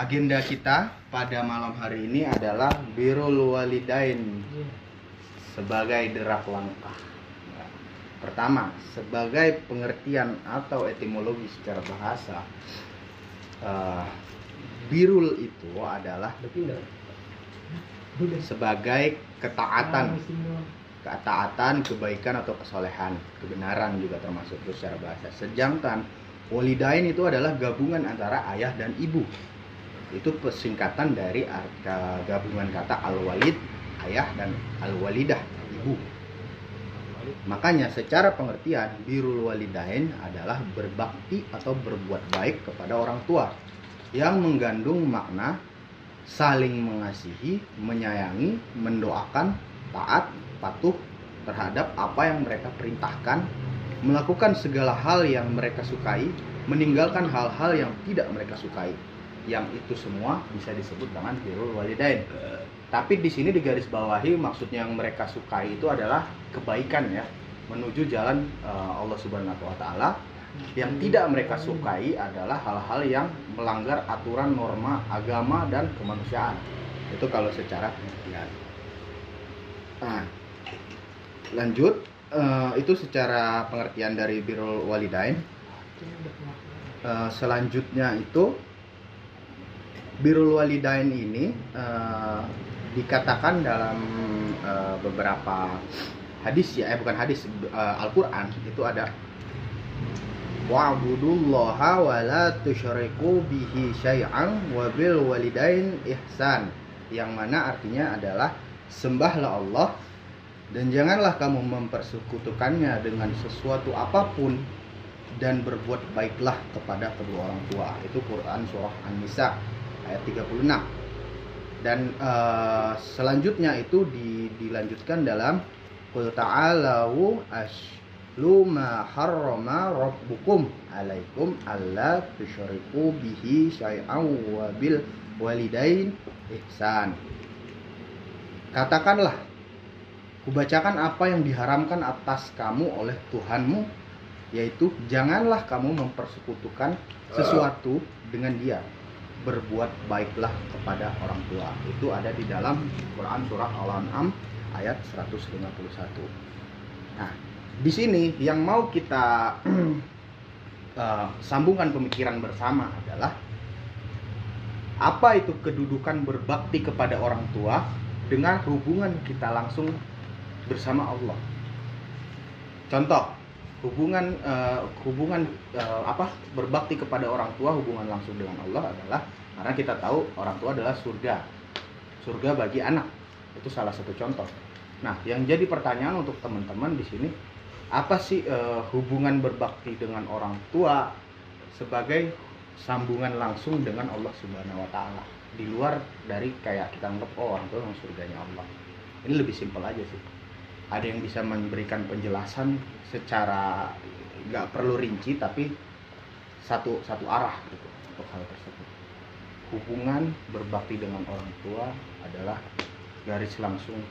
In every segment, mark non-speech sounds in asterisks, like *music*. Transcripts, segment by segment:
agenda kita pada malam hari ini adalah birrul walidain sebagai derap langkah. Pertama, sebagai pengertian atau etimologi secara bahasa, eh, birul itu adalah sebagai ketaatan, ketaatan, kebaikan atau kesolehan, kebenaran juga termasuk itu secara bahasa. Sedangkan walidain itu adalah gabungan antara ayah dan ibu. Itu pesingkatan dari arti gabungan kata al-walid, ayah dan al-walidah, ibu. Makanya secara pengertian birul walidain adalah berbakti atau berbuat baik kepada orang tua yang mengandung makna saling mengasihi, menyayangi, mendoakan, taat, patuh terhadap apa yang mereka perintahkan, melakukan segala hal yang mereka sukai, meninggalkan hal-hal yang tidak mereka sukai. Yang itu semua bisa disebut dengan birrul walidain. Tapi di sini digarisbawahi maksudnya yang mereka sukai itu adalah kebaikan ya, menuju jalan eh, Allah Subhanahu wa taala. Yang tidak mereka sukai adalah hal-hal yang melanggar aturan norma agama dan kemanusiaan. Itu kalau secara pengertian. Nah, lanjut eh, itu secara pengertian dari birrul walidain. Eh, selanjutnya itu birrul walidain ini eh, dikatakan dalam eh, beberapa hadis ya, eh bukan hadis eh, Al-Qur'an itu ada wa'budullaha wa la tusyriku bihi syai'an wa bil walidain ihsan. Yang mana artinya adalah sembahlah Allah dan janganlah kamu mempersekutukannya dengan sesuatu apa pun dan berbuat baiklah kepada kedua orang tua. Itu Quran surah An-Nisa ayat 36 dan eh, selanjutnya itu di- dilanjutkan dalam Qul ta'alau aslu ma harrama rabbukum alaikum alla tusyriku bihi syai'an wa bil walidain ihsan. Katakanlah Kubacakan apa yang diharamkan atas kamu oleh Tuhanmu yaitu janganlah kamu mempersekutukan sesuatu dengan dia berbuat baiklah kepada orang tua itu ada di dalam Quran surah Al-An'am ayat 151 nah di sini yang mau kita *clears throat* eh, sambungkan pemikiran bersama adalah apa itu kedudukan berbakti kepada orang tua dengan hubungan kita langsung bersama Allah. Contoh, hubungan eh, hubungan eh, apa berbakti kepada orang tua hubungan langsung dengan Allah adalah karena kita tahu orang tua adalah surga. Surga bagi anak. Itu salah satu contoh. Nah, yang jadi pertanyaan untuk teman-teman di sini apa sih eh, hubungan berbakti dengan orang tua sebagai sambungan langsung dengan Allah Subhanahu wa taala di luar dari kayak kita anggap oh orang tua surganya Allah. Ini lebih simpel aja sih ada yang bisa memberikan penjelasan secara nggak perlu rinci tapi satu satu arah gitu untuk hal tersebut. Hubungan berbakti dengan orang tua adalah garis langsung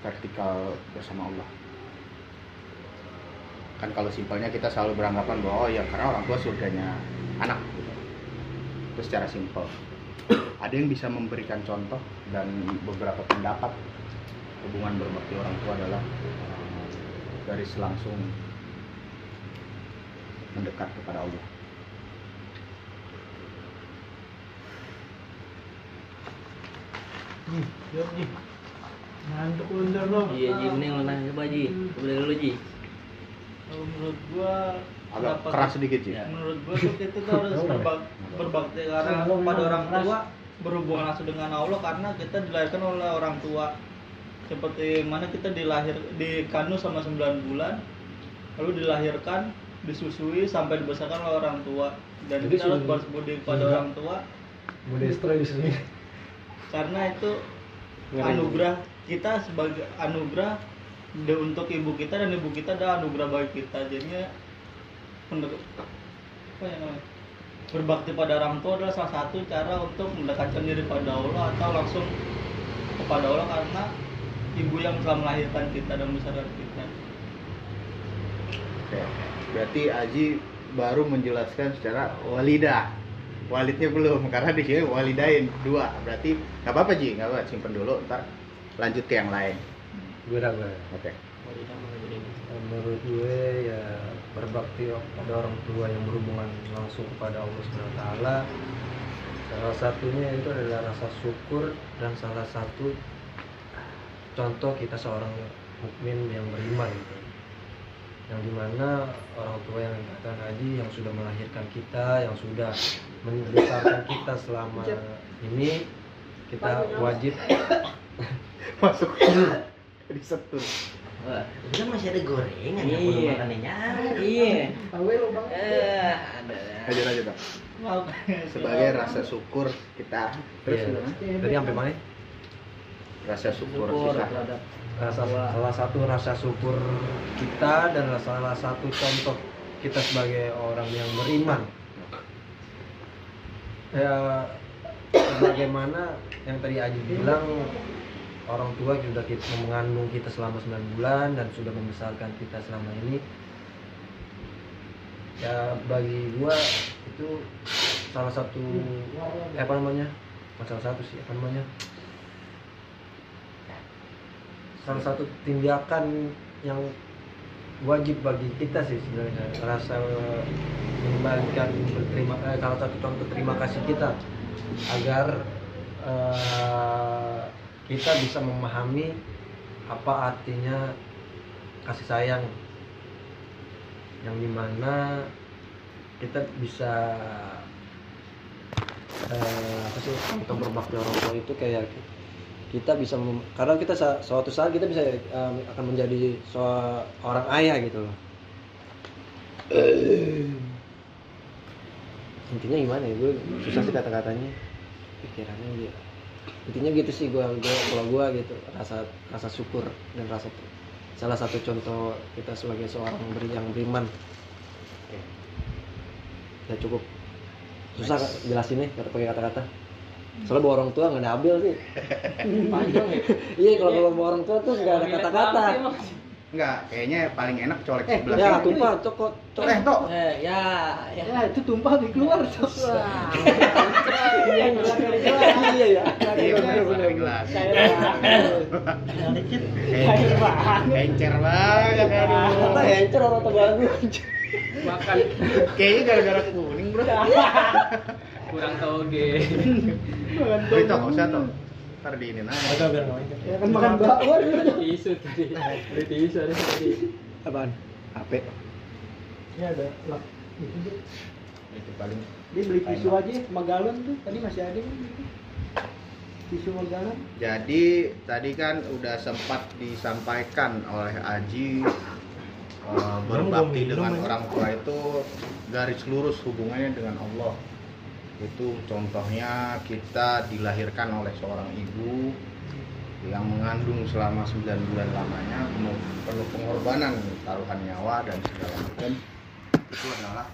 vertikal bersama Allah. Kan kalau simpelnya kita selalu beranggapan bahwa oh ya karena orang tua surganya anak gitu. itu secara simpel. Ada yang bisa memberikan contoh dan beberapa pendapat hubungan berbakti orang tua adalah uh, garis langsung mendekat kepada Allah. Ji, siap Ji. Ngantuk lu ntar dong. Iya Ji, mending lu nanya coba Ji. Coba lu Ji. Kalau menurut gua Agak kenapa keras sedikit sih. Ya. Menurut gua tuh kita tuh *laughs* harus berbak berbakti karena pada orang tua berhubungan langsung dengan Allah karena kita dilahirkan oleh orang tua seperti mana kita dilahir dikandung sama 9 bulan lalu dilahirkan disusui sampai dibesarkan oleh orang tua. Dan Jadi kita harus balas budi kepada sudah- orang tua. Modestra di sini. karena itu anugerah kita sebagai anugerah de- untuk ibu kita dan ibu kita adalah anugerah bagi kita. Jadinya menurut apa ya namanya berbakti pada orang tua adalah salah satu cara untuk mendekatkan diri pada Allah atau langsung kepada Allah karena ibu yang telah melahirkan kita dan membesarkan kita. Oke. Berarti Aji baru menjelaskan secara walidah. walidnya belum karena di sini walidain dua. Berarti nggak apa-apa Ji. Nggak apa simpen dulu ntar lanjut ke yang lain. Gue dah gue oke menurut gue ya berbakti pada orang tua yang berhubungan langsung kepada Allah Subhanahu wa taala salah satunya itu adalah rasa syukur dan salah satu contoh kita seorang mukmin yang beriman gitu yang di mana orang tua yang datang haji yang sudah melahirkan kita yang sudah membesarkan kita selama ini kita wajib *laughs* masuk disetul Wah, Itu kan masih ada gorengan Iya. yang belum makannya nyala. iya. Awe lo bang Eh, ada. aja aja dong Maaf. sebagai rasa syukur kita terus Iya. gimana? Tadi sampai mana? Rasa syukur, Syukur Rasa, salah satu rasa syukur kita dan salah satu contoh kita sebagai orang yang beriman. Ya, bagaimana yang tadi Aji bilang orang tua sudah kita mengandung kita selama 9 bulan dan sudah membesarkan kita selama ini. Ya bagi gua itu salah satu eh, apa namanya? Bukan salah satu sih apa namanya salah satu tindakan yang wajib bagi kita sih sebenarnya rasa mengembalikan berterima eh, salah satu contoh terima kasih kita agar eh, kita bisa memahami apa artinya kasih sayang yang di mana kita bisa eh, apa sih kita berbakti orang tua itu kayak kita bisa mem- karena kita suatu saat kita bisa em, akan menjadi seorang ayah gitu loh. Intinya gimana ya? Gue susah sih kata-katanya. Pikirannya gitu intinya gitu sih gue kalau gue gitu rasa rasa syukur dan rasa salah satu contoh kita sebagai seorang beri yang beriman. Ya cukup. Susah jelasinnya kata pakai kata-kata soalnya bawa orang tua nggak ada abil sih. Panjang ya. iya kalau kalau bawa orang tua tuh nggak ada kata-kata. enggak kayaknya paling enak colek eh sebelah ya sini. tumpah cokot cokot eh tok. Eh, ya, ya. ya itu tumpah di keluar Wah. iya iya iya iya. Bener bener gelas encer banget Kata encer orang tua bagus Makan. Kayaknya gara-gara kuning bro kurang toge. Oh, itu nggak usah tuh ntar diinin aja Agak biar nggak. Ya kan makan bakwan. *laughs* Ada tisu tadi. Ada tisu ada tadi. apaan HP Ini ada lap. Itu itu paling Dia beli tisu aja sama galon tuh. Tadi masih ada kan. Tisu sama galon. Jadi tadi kan udah sempat disampaikan oleh Aji eh, berbakti dengan orang tua itu garis lurus hubungannya dengan Allah. Itu contohnya kita dilahirkan oleh seorang ibu yang mengandung selama 9 bulan lamanya penuh, pengorbanan taruhan nyawa dan segala macam. Itu adalah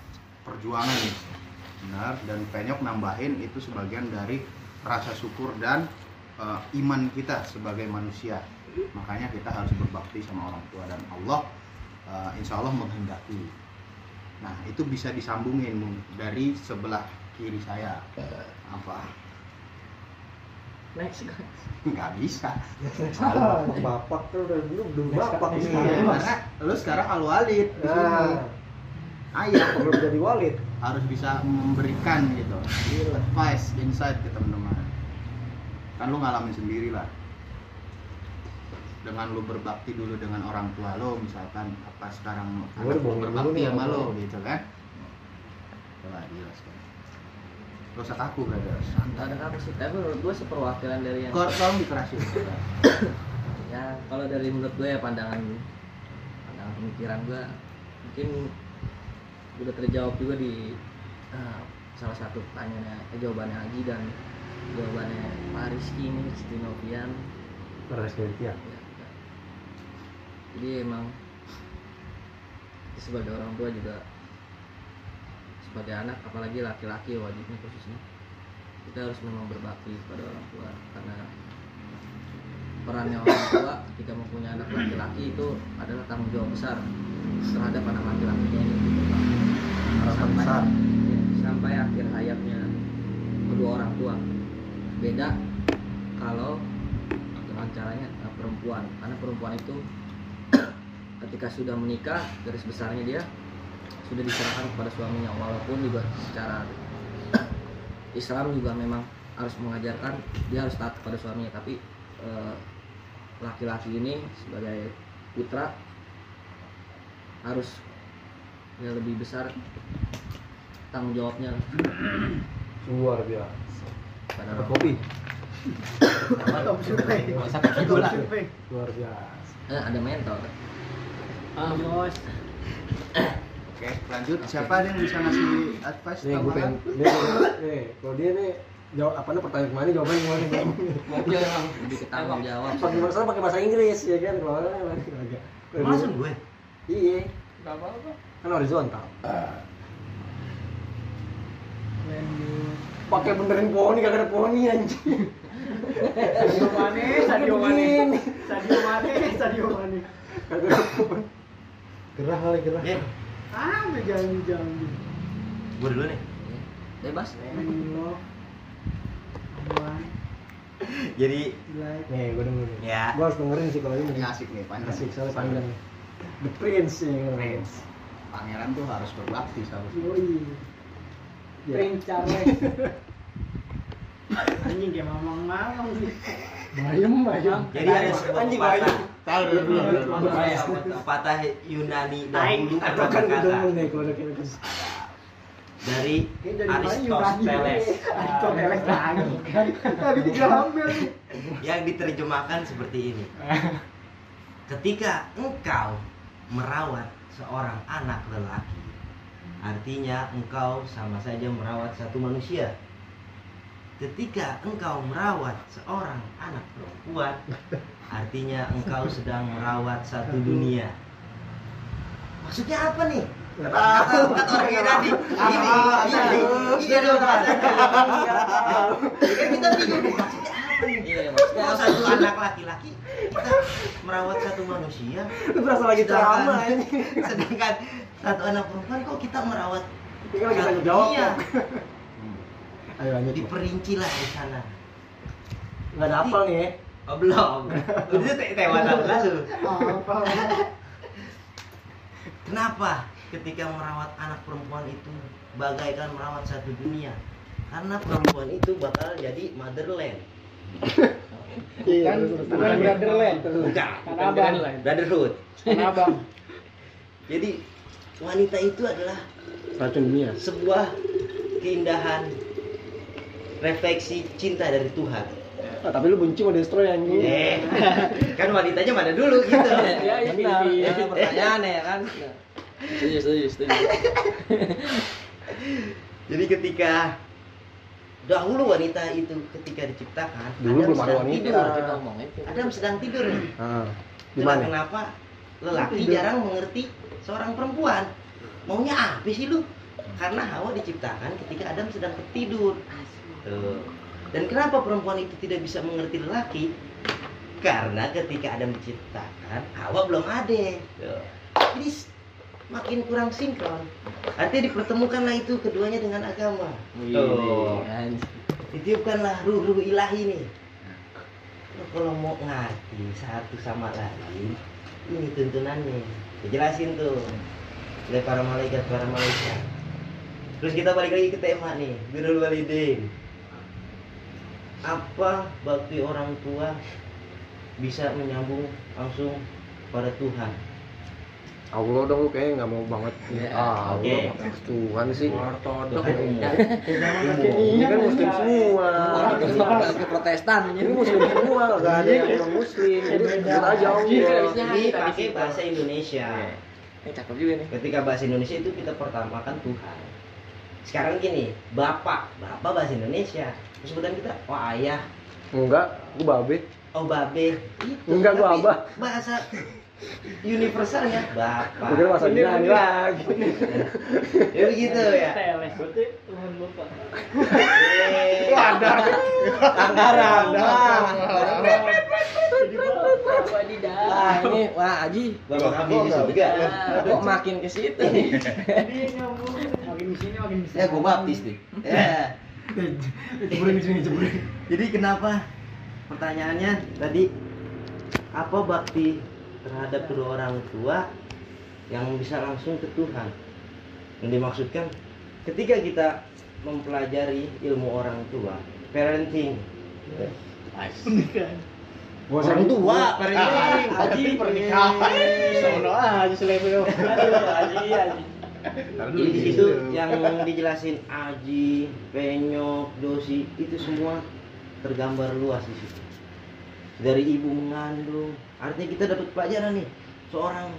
perjuangan benar dan penyok nambahin itu sebagian dari rasa syukur dan eh, iman kita sebagai manusia. Makanya kita harus berbakti sama orang tua dan Allah eh, insya Allah menghendaki. Nah itu bisa disambungin dari sebelah kiri saya. Apa? Next. nggak bisa. Salah bapak tuh udah belum belum bapak nih Iya, karena lu sekarang al walid di sini. nah ayah. Belum jadi walid. Harus bisa memberikan gitu. Advice insight ke teman-teman. Kan lu ngalamin sendiri lah. Dengan lu berbakti dulu dengan orang tua lo misalkan apa sekarang anak lu berbakti sama lo gitu kan. Coba jelaskan Gak usah kaku brother santai Ada apa sih? Tapi menurut gue seperwakilan dari yang Kor tolong dikerasin ya kalau dari menurut gue ya pandangan pandangan pemikiran gue mungkin udah terjawab juga di eh, salah satu pertanyaannya eh, jawabannya Haji dan jawabannya Pak Rizky ini Rizky Novian Ya, ya. jadi emang sebagai orang tua juga sebagai anak apalagi laki-laki wajibnya khususnya. Kita harus memang berbakti kepada orang tua karena perannya orang tua ketika mempunyai anak laki-laki itu adalah tanggung jawab besar terhadap anak laki-lakinya ini. Sampai besar. ya, sampai akhir hayatnya kedua orang tua. Beda kalau dengan caranya eh, perempuan. Karena perempuan itu ketika sudah menikah garis besarnya dia sudah diserahkan kepada suaminya walaupun juga secara *clears throat* Islam juga memang harus mengajarkan dia harus taat kepada suaminya. Tapi eh, laki-laki ini sebagai putra harus ya lebih besar tanggung jawabnya. Luar biasa. Pada kopi luar biasa. Eh, ada mentor. Ah, bos. *clears throat* Oke, lanjut. Siapa yang bisa ngasih advice nih gue pengen nih, nih kalau dia nih jawab apa nih pertanyaan ke mana jawabannya? *laughs* Gimana nih lebih ke tanggung jawab pakai bahasa pakai bahasa Inggris ya kan? Kalau agak Langsung gue. iya. Gak apa-apa. kan horizontal. Pakai benerin poni kagak ada poni anjing. Sadio Mane, Sadio Mane. Sadio Mane, Sadio Mane. kagak ada poni gerah kali gerah. Ya, Ah, udah janji-janji. gue dulu nih. bebas Allah. Aman. Jadi Like. nih gue dengerin nih Ya. gue harus dengerin sih kalau ini Ini asik nih, panjang. asik soalnya panjang nih the prince ya Prince. Pangeran tuh harus berbakti seharusnya. Yoi. Ya. Prince Charles. *laughs* Anjing kayak mamang-mamang sih. bayem bayem Jadi ada sebuah bayem. Tahu dulu. Pepatah Yunani dahulu kan kira dari? Aristoteles *laughs* Aristoteles lagi kan. Tadi tiga ambil nih. yang diterjemahkan seperti ini. Ketika engkau merawat seorang anak lelaki, artinya engkau sama saja merawat satu manusia. Ketika engkau merawat seorang anak perempuan, *laughs* artinya engkau sedang merawat satu dunia. Maksudnya apa nih? Kata, kata orang Yunani, ini, ini, ini ada bahasanya. Kan kita bingung nih, maksudnya apa nih? iya maksudnya satu anak laki-laki kita merawat satu manusia, lu berasa lagi ceramah *laughs* ini sedangkan satu anak perempuan kok kita merawat ini kan lagi satu tanya jawab dunia? kok. Ayo lanjut. Diperinci lah di sana. nggak ada apel nih ya Oh belum, *laughs* udah te- tewa tahun lalu. Apa? *laughs* Kenapa ketika merawat anak perempuan itu bagaikan merawat satu dunia? Karena perempuan itu bakal jadi motherland. *laughs* Bukan bukan brotherland. Bukan, Kan abang. brotherhood. Kan abang. Jadi wanita itu adalah racun dunia sebuah keindahan refleksi cinta dari Tuhan. ah, tapi lu benci sama destroy anjing Eh, *laughs* kan wanitanya mana dulu gitu. *laughs* Ya, ya, benar pilih. ya, pertanyaannya ya kan setuju setuju setuju Jadi ketika dahulu wanita itu ketika diciptakan Dulu Adam belum ada sedang wanita. tidur. kita ngomongin Adam sedang tidur nih. ah kenapa lelaki Tidur. jarang mengerti seorang perempuan. Maunya apa sih lu? Karena Hawa diciptakan ketika Adam sedang tertidur. Tuh. Dan kenapa perempuan itu tidak bisa mengerti lelaki? Karena ketika Adam diciptakan, Hawa belum ada. Tuh. Jadi makin kurang sinkron. Artinya dipertemukanlah itu keduanya dengan agama. Tuh. Ditiupkanlah ruh-ruh ilahi nih. Lo kalau mau ngerti satu sama lain, ini tuntunannya. Dijelasin tuh oleh para malaikat, para malaikat. Terus kita balik lagi ke tema nih, birrul walidain. Apa bakti orang tua bisa menyambung langsung pada Tuhan? Allah dong kayaknya nggak mau banget. Ya, ah oke. Allah Tuhan sih. Tuhan umum. ini kan muslim semua. Ke protestan. Ini muslim semua nggak ada yang non muslim. Jadi jujur aja Allah Ini pakai bahasa Indonesia. ini cakep juga nih. Ketika bahasa Indonesia itu kita pertama kan Tuhan. Sekarang gini, bapak, bapak bahasa Indonesia. Sebutan kita, oh ayah, enggak gua babe oh babe. Itu. Enggak, gua Tapi abah. Bahasa universalnya bapak. Udah bahasa bener. lagi *laughs* Ya begitu ya. Teles. Berarti Tuhan Bapak. Eh, di dalam. wah ini wah Aji Bapak kami di surga. kok makin ke situ nih. Makin di sini makin di Ya gue baptis nih. Sini, ceburin. Jadi kenapa? Pertanyaannya tadi apa bakti terhadap kedua orang tua yang bisa langsung ke Tuhan? Yang dimaksudkan ketika kita mempelajari ilmu orang tua, parenting, pernikahan. Orang tua, parenting, Tapi haji, pernikahan. Sono aja selevel. Jadi di situ yang dijelasin Aji, Penyok, Dosi itu semua tergambar luas di situ. Dari ibu mengandung, artinya kita dapat pelajaran nih seorang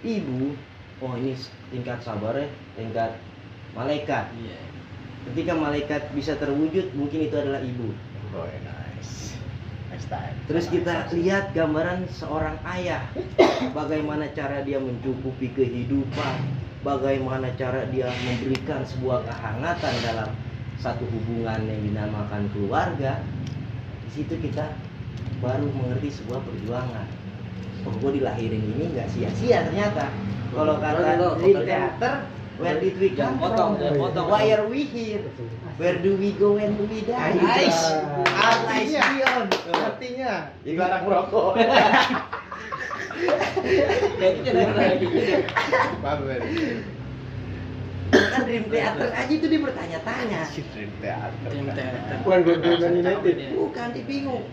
ibu. Oh ini tingkat sabar ya, tingkat malaikat. Iya. Ketika malaikat bisa terwujud, mungkin itu adalah ibu. Oh, nice. Next time. Terus kita lihat gambaran seorang ayah, *coughs* bagaimana cara dia mencukupi kehidupan, bagaimana cara dia memberikan sebuah kehangatan dalam satu hubungan yang dinamakan keluarga. Di situ kita baru mengerti sebuah perjuangan. Oh, gue dilahirin ini nggak sia-sia ternyata. Kalau kata di teater, where did we come potong, from? potong. Why are we here? Where do we go when we die? Nice. Artinya. Artinya dilarang merokok. *laughs* Lagi. Pamer. kan Dream Theater aja itu dia bertanya-tanya Dream Theater. Dream Theater. Bukan gue United. bukan dia bingung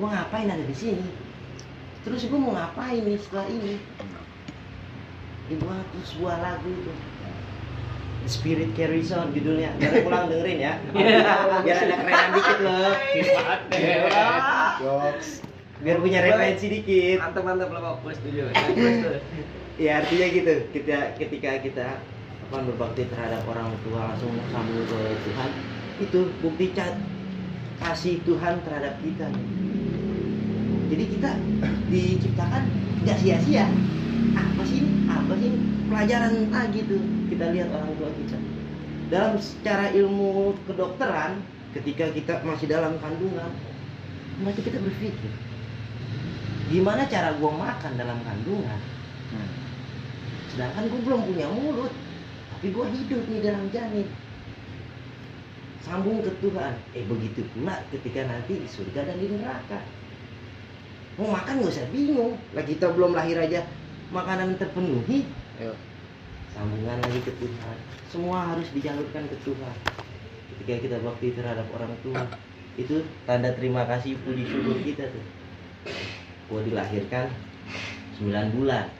gua ngapain ada di sini terus gua mau ngapain nih setelah ini dibuat tuh sebuah lagu itu The Spirit Carries On judulnya biar pulang dengerin ya *laughs* biar ada kerenan dikit loh Jokes. Biar punya referensi dikit. Mantap mantap lah. Gue setuju. *laughs* ya artinya gitu. Kita ketika kita apa berbakti terhadap orang tua langsung sambung ke Tuhan itu bukti cat kasih Tuhan terhadap kita. Jadi kita diciptakan nggak sia-sia. Apa sih apa sih pelajaran ah gitu. Kita lihat orang tua kita. Dalam secara ilmu kedokteran ketika kita masih dalam kandungan berarti kita berpikir gimana cara gua makan dalam kandungan? Sedangkan gue belum punya mulut tapi gue hidup nih dalam janin. Sambung ke Tuhan. Eh begitu pula ketika nanti di surga dan di neraka. Mau makan gak usah bingung. Lah kita belum lahir aja makanan terpenuhi. Sambungan lagi ke Tuhan. Semua harus dijalurkan ke Tuhan. Ketika kita bakti terhadap orang tua itu tanda terima kasih puji syukur kita tuh gue dilahirkan 9 bulan.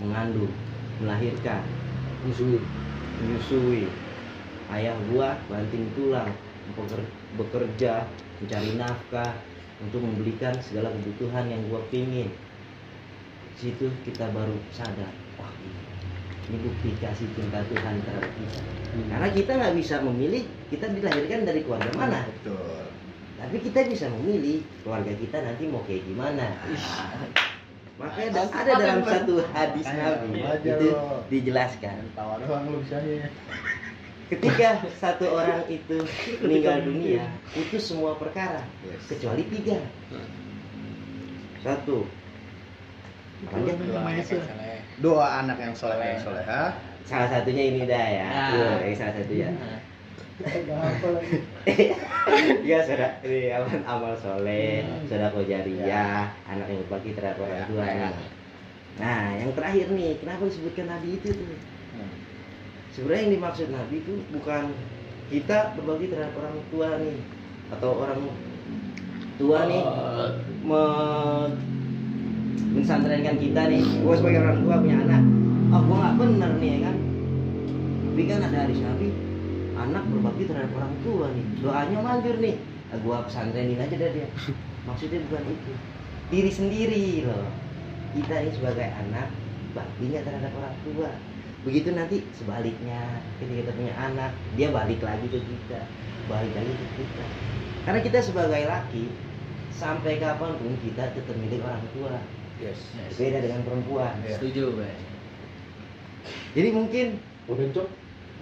Mengandung melahirkan. Musuhi. menyusui. Ayah gua banting tulang. Beker- bekerja mencari nafkah untuk membelikan segala kebutuhan yang gua pingin. Situ kita baru sadar wah ini bukti kasih cinta Tuhan terhadap kita. Karena kita nggak bisa memilih kita dilahirkan dari keluarga mana? Betul. Tapi kita bisa memilih keluarga kita nanti mau kayak gimana makanya ada, ada dalam satu hadis Nabi itu lo. dijelaskan Tawa doang lu bisanya. ketika satu orang itu *laughs* meninggal dunia itu semua perkara Yes. kecuali tiga satu Apanya? Doa anak yang soleh dan soleha. salah satunya ini dah ya Nah. Tuh, ini salah satunya Gak apa lagi. *laughs* ya saudara ini amal, amal soleh saudara jariah anak yang berbakti terhadap orang tua ya. nah yang terakhir nih kenapa disebutkan nabi itu tuh sebenarnya yang dimaksud nabi itu bukan kita berbakti terhadap orang tua nih atau orang tua nih me mensantrenkan kita nih gue sebagai orang tua punya anak oh gue nggak bener nih ya kan tapi kan ada hadis nabi anak berbakti terhadap orang tua nih. Doanya manjur nih. Nah, gue pesantrenin aja dah dia. Maksudnya bukan itu. Diri sendiri loh. Kita ini sebagai anak baktinya terhadap orang tua? Begitu nanti sebaliknya ketika kita punya anak dia balik lagi ke kita. Balik lagi ke kita. Karena kita sebagai laki sampai kapan pun kita tetap milik orang tua. Yes. beda dengan perempuan. Iya. Setuju, Bay. jadi mungkin Mau bencok?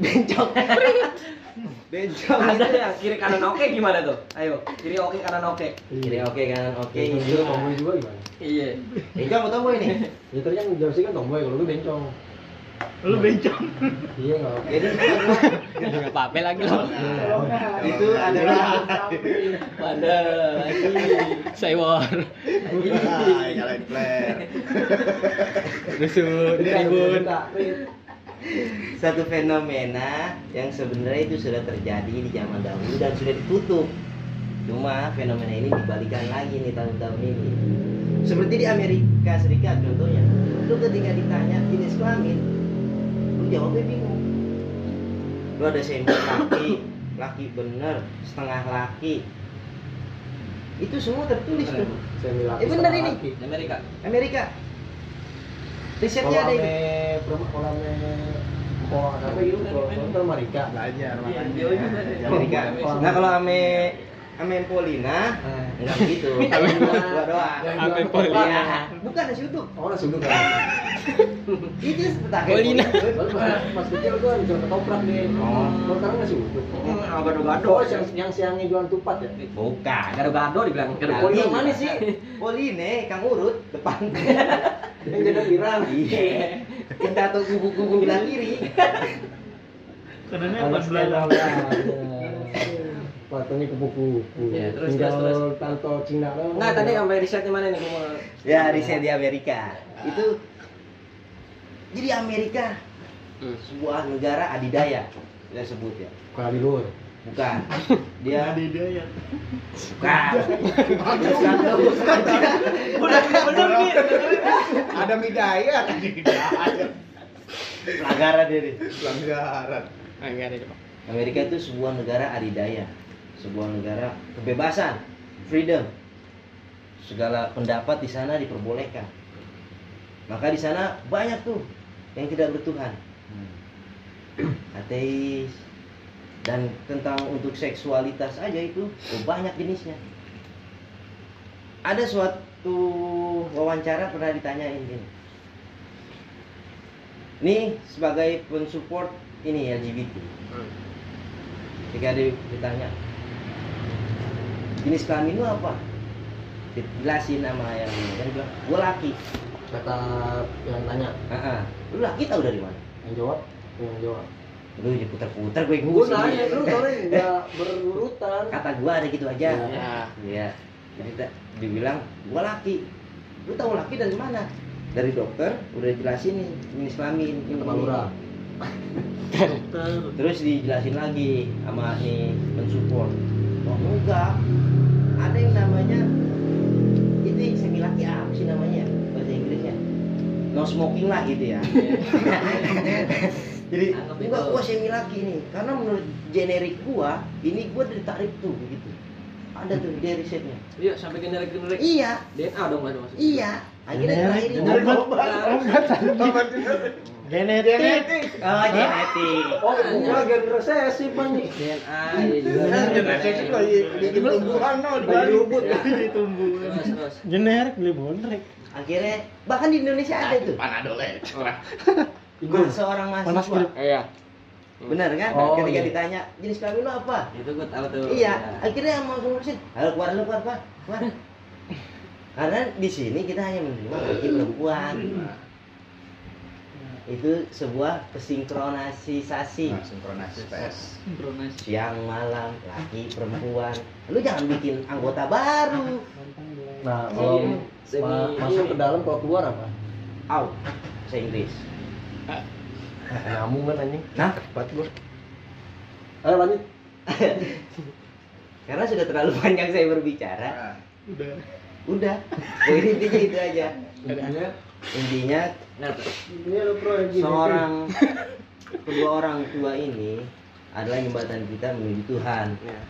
Bencong *laughs* bencong Ada itu yang kiri kanan oke gimana tuh? Ayo, kiri oke kanan oke. kiri oke kanan oke Bencong itu juga tomboy juga gimana? Iya. bencong atau tomboy nih Ya tadi kan jauh sih kan tomboy, kalau lu bencong. Lu bencong. iya nggak apa Jadi Enggak apa-apa lagi loh. itu adalah Pada lagi saya war. Hai, nyalain flare. Rusuh tribun. Satu fenomena yang sebenarnya itu sudah terjadi di zaman dahulu dan sudah ditutup. Cuma fenomena ini dibalikan lagi nih tahun-tahun ini. Seperti di Amerika Serikat contohnya, lu ketika ditanya jenis kelamin, lu jawabnya bingung. Lu ada sempit laki, laki bener, setengah laki. Itu semua tertulis tuh. semi laki Eh, bener ini. Amerika. Amerika. Risetnya ada ini. ame perempuan oh apa kalau kalau Amerika Belajar Iya, makanya. Amerika. Nah kalau ame ame Polina Eh. enggak begitu. Dua doang. Ame Polina. Bukan nasi uduk. oh nasi uduk kan Itu seperti Polina. Kecil gua jual ketoprak nih Oh. sekarang nasi uduk Hmm, gado-gado. oh yang yang siangnya jualan tupat ya Bukan. Gado-gado dibilang Gado yang mana sih? Poline, Kang Urut depan. *laughs* yang jadi pirang Iya. Kita atau kubu-kubu belah kiri. Karena pas Patungnya kupu-kupu. Ya, terus, Tinggal terus, terus. tanto Cina. Enggak tadi sampai risetnya mana nih gua Ya, riset di Amerika. Itu jadi Amerika Hmm. sebuah negara adidaya kita sebut ya. Kali luar. Bukan. *laughs* Dia Ada hidayah. bukan. Bukan. *laughs* Bukan. Udah bener nih. Ada midaya tadi. Pelanggaran ini. Pelanggaran. Enggak ada, Pak. Amerika itu sebuah negara adidaya, sebuah negara kebebasan, freedom. Segala pendapat di sana diperbolehkan. Maka di sana banyak tuh yang tidak bertuhan, ateis, dan tentang untuk seksualitas aja itu oh, banyak jenisnya. Ada suatu wawancara pernah ditanyain gini. Nih sebagai pensupport ini LGBT ketika dia ditanya jenis kelamin lu apa? Dijelasin sama yang ini. Dia bilang gua laki. Kata yang tanya, ah lu laki tau dari mana? Yang jawab, yang jawab. lu jadi putar-putar gue Gue nanya lu soalnya nggak berurutan. kata gua ada gitu aja. Ya. Iya. jadi tak- dibilang gua laki. Lu tahu laki dari mana? Dari dokter udah jelasin nih jenis kelamin ini. *laughs* Terus dijelasin lagi sama nih mensupport oh enggak. Ada yang namanya itu yang semi laki apa sih namanya? Bahasa Inggrisnya. No smoking lah gitu ya. *laughs* Jadi enggak gua semi laki nih karena menurut generik gua ini gua ditarik tuh begitu ada tuh dia risetnya Iya, sampai generik generik. iya DNA dong ada maksudnya. iya akhirnya terakhir Genetik. oh genetik Oh, gua gen resesi banyak. DNA ya juga. Genetik lagi tumbuhan no di. Generik beli bonrek. akhirnya bahkan di Indonesia ada tuh Panadol. Gua seorang mahasiswa Iya. benar kan Oh, ketika iya. ditanya jenis kelamin lu apa Itu gua tahu tuh. iya akhirnya yang mau ngurusin ayo keluar lu keluar keluar, keluar. Karena di sini kita hanya menerima laki perempuan. Itu sebuah kesinkronisasi. Nah, sinkronasi PS. Siang malam laki perempuan. Lu jangan bikin anggota baru. Nah, kalau Semi- ma- masuk ke dalam kalau keluar apa? out. Bahasa Inggris. Nyambung kan anjing. nah. Cepat gua. Ayo lanjut. *laughs* karena sudah terlalu *laughs* panjang saya berbicara. Nah, Udah. Udah. Poin intinya itu aja. Intinya, intinya Nah, seorang kedua orang tua ini adalah jembatan kita menuju Tuhan. Ya.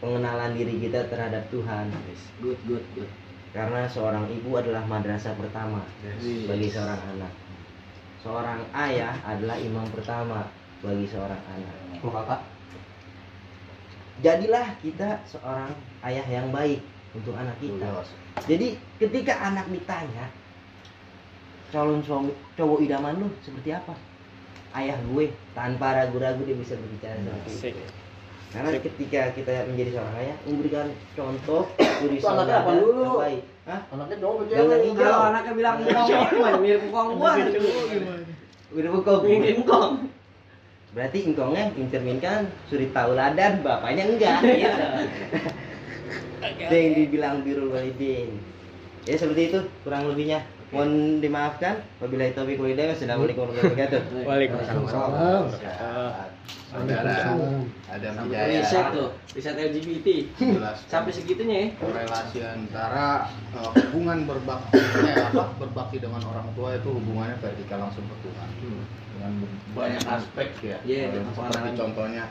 pengenalan diri kita terhadap Tuhan. Good, good, good. karena seorang ibu adalah madrasah pertama Yes. bagi seorang anak. Seorang ayah adalah imam pertama bagi seorang anak. Kalau kakak, jadilah kita seorang ayah yang baik untuk anak kita jadi ketika anak ditanya calon suami cowok idaman lu seperti apa ayah gue tanpa ragu-ragu dia bisa berbicara seperti itu karena ketika kita menjadi seorang ayah memberikan contoh Itu anaknya apa dulu? Hah? anaknya cowok Jangan cewek? Kalau anaknya bilang bokong, mah mirip bokong gua. Gimana? udah bengkong Ingkong. berarti ingkongnya mencerminkan suri tauladan bapaknya enggak gitu *laughs* itu yang dibilang birul walidin. Ya seperti itu kurang lebihnya. Mohon dimaafkan. Wabillahi taufiq wal hidayah. Wassalamualaikum warahmatullahi wabarakatuh. Waalaikumsalam. ada ada Hidayah Riset tuh, riset LGBT. jelas. Sampai segitunya ya. relasi antara uh, hubungan berbakti eh, apa? Berbakti dengan orang tua itu hubungannya vertikal langsung ke Tuhan dengan banyak aspek ya. dengan seperti contohnya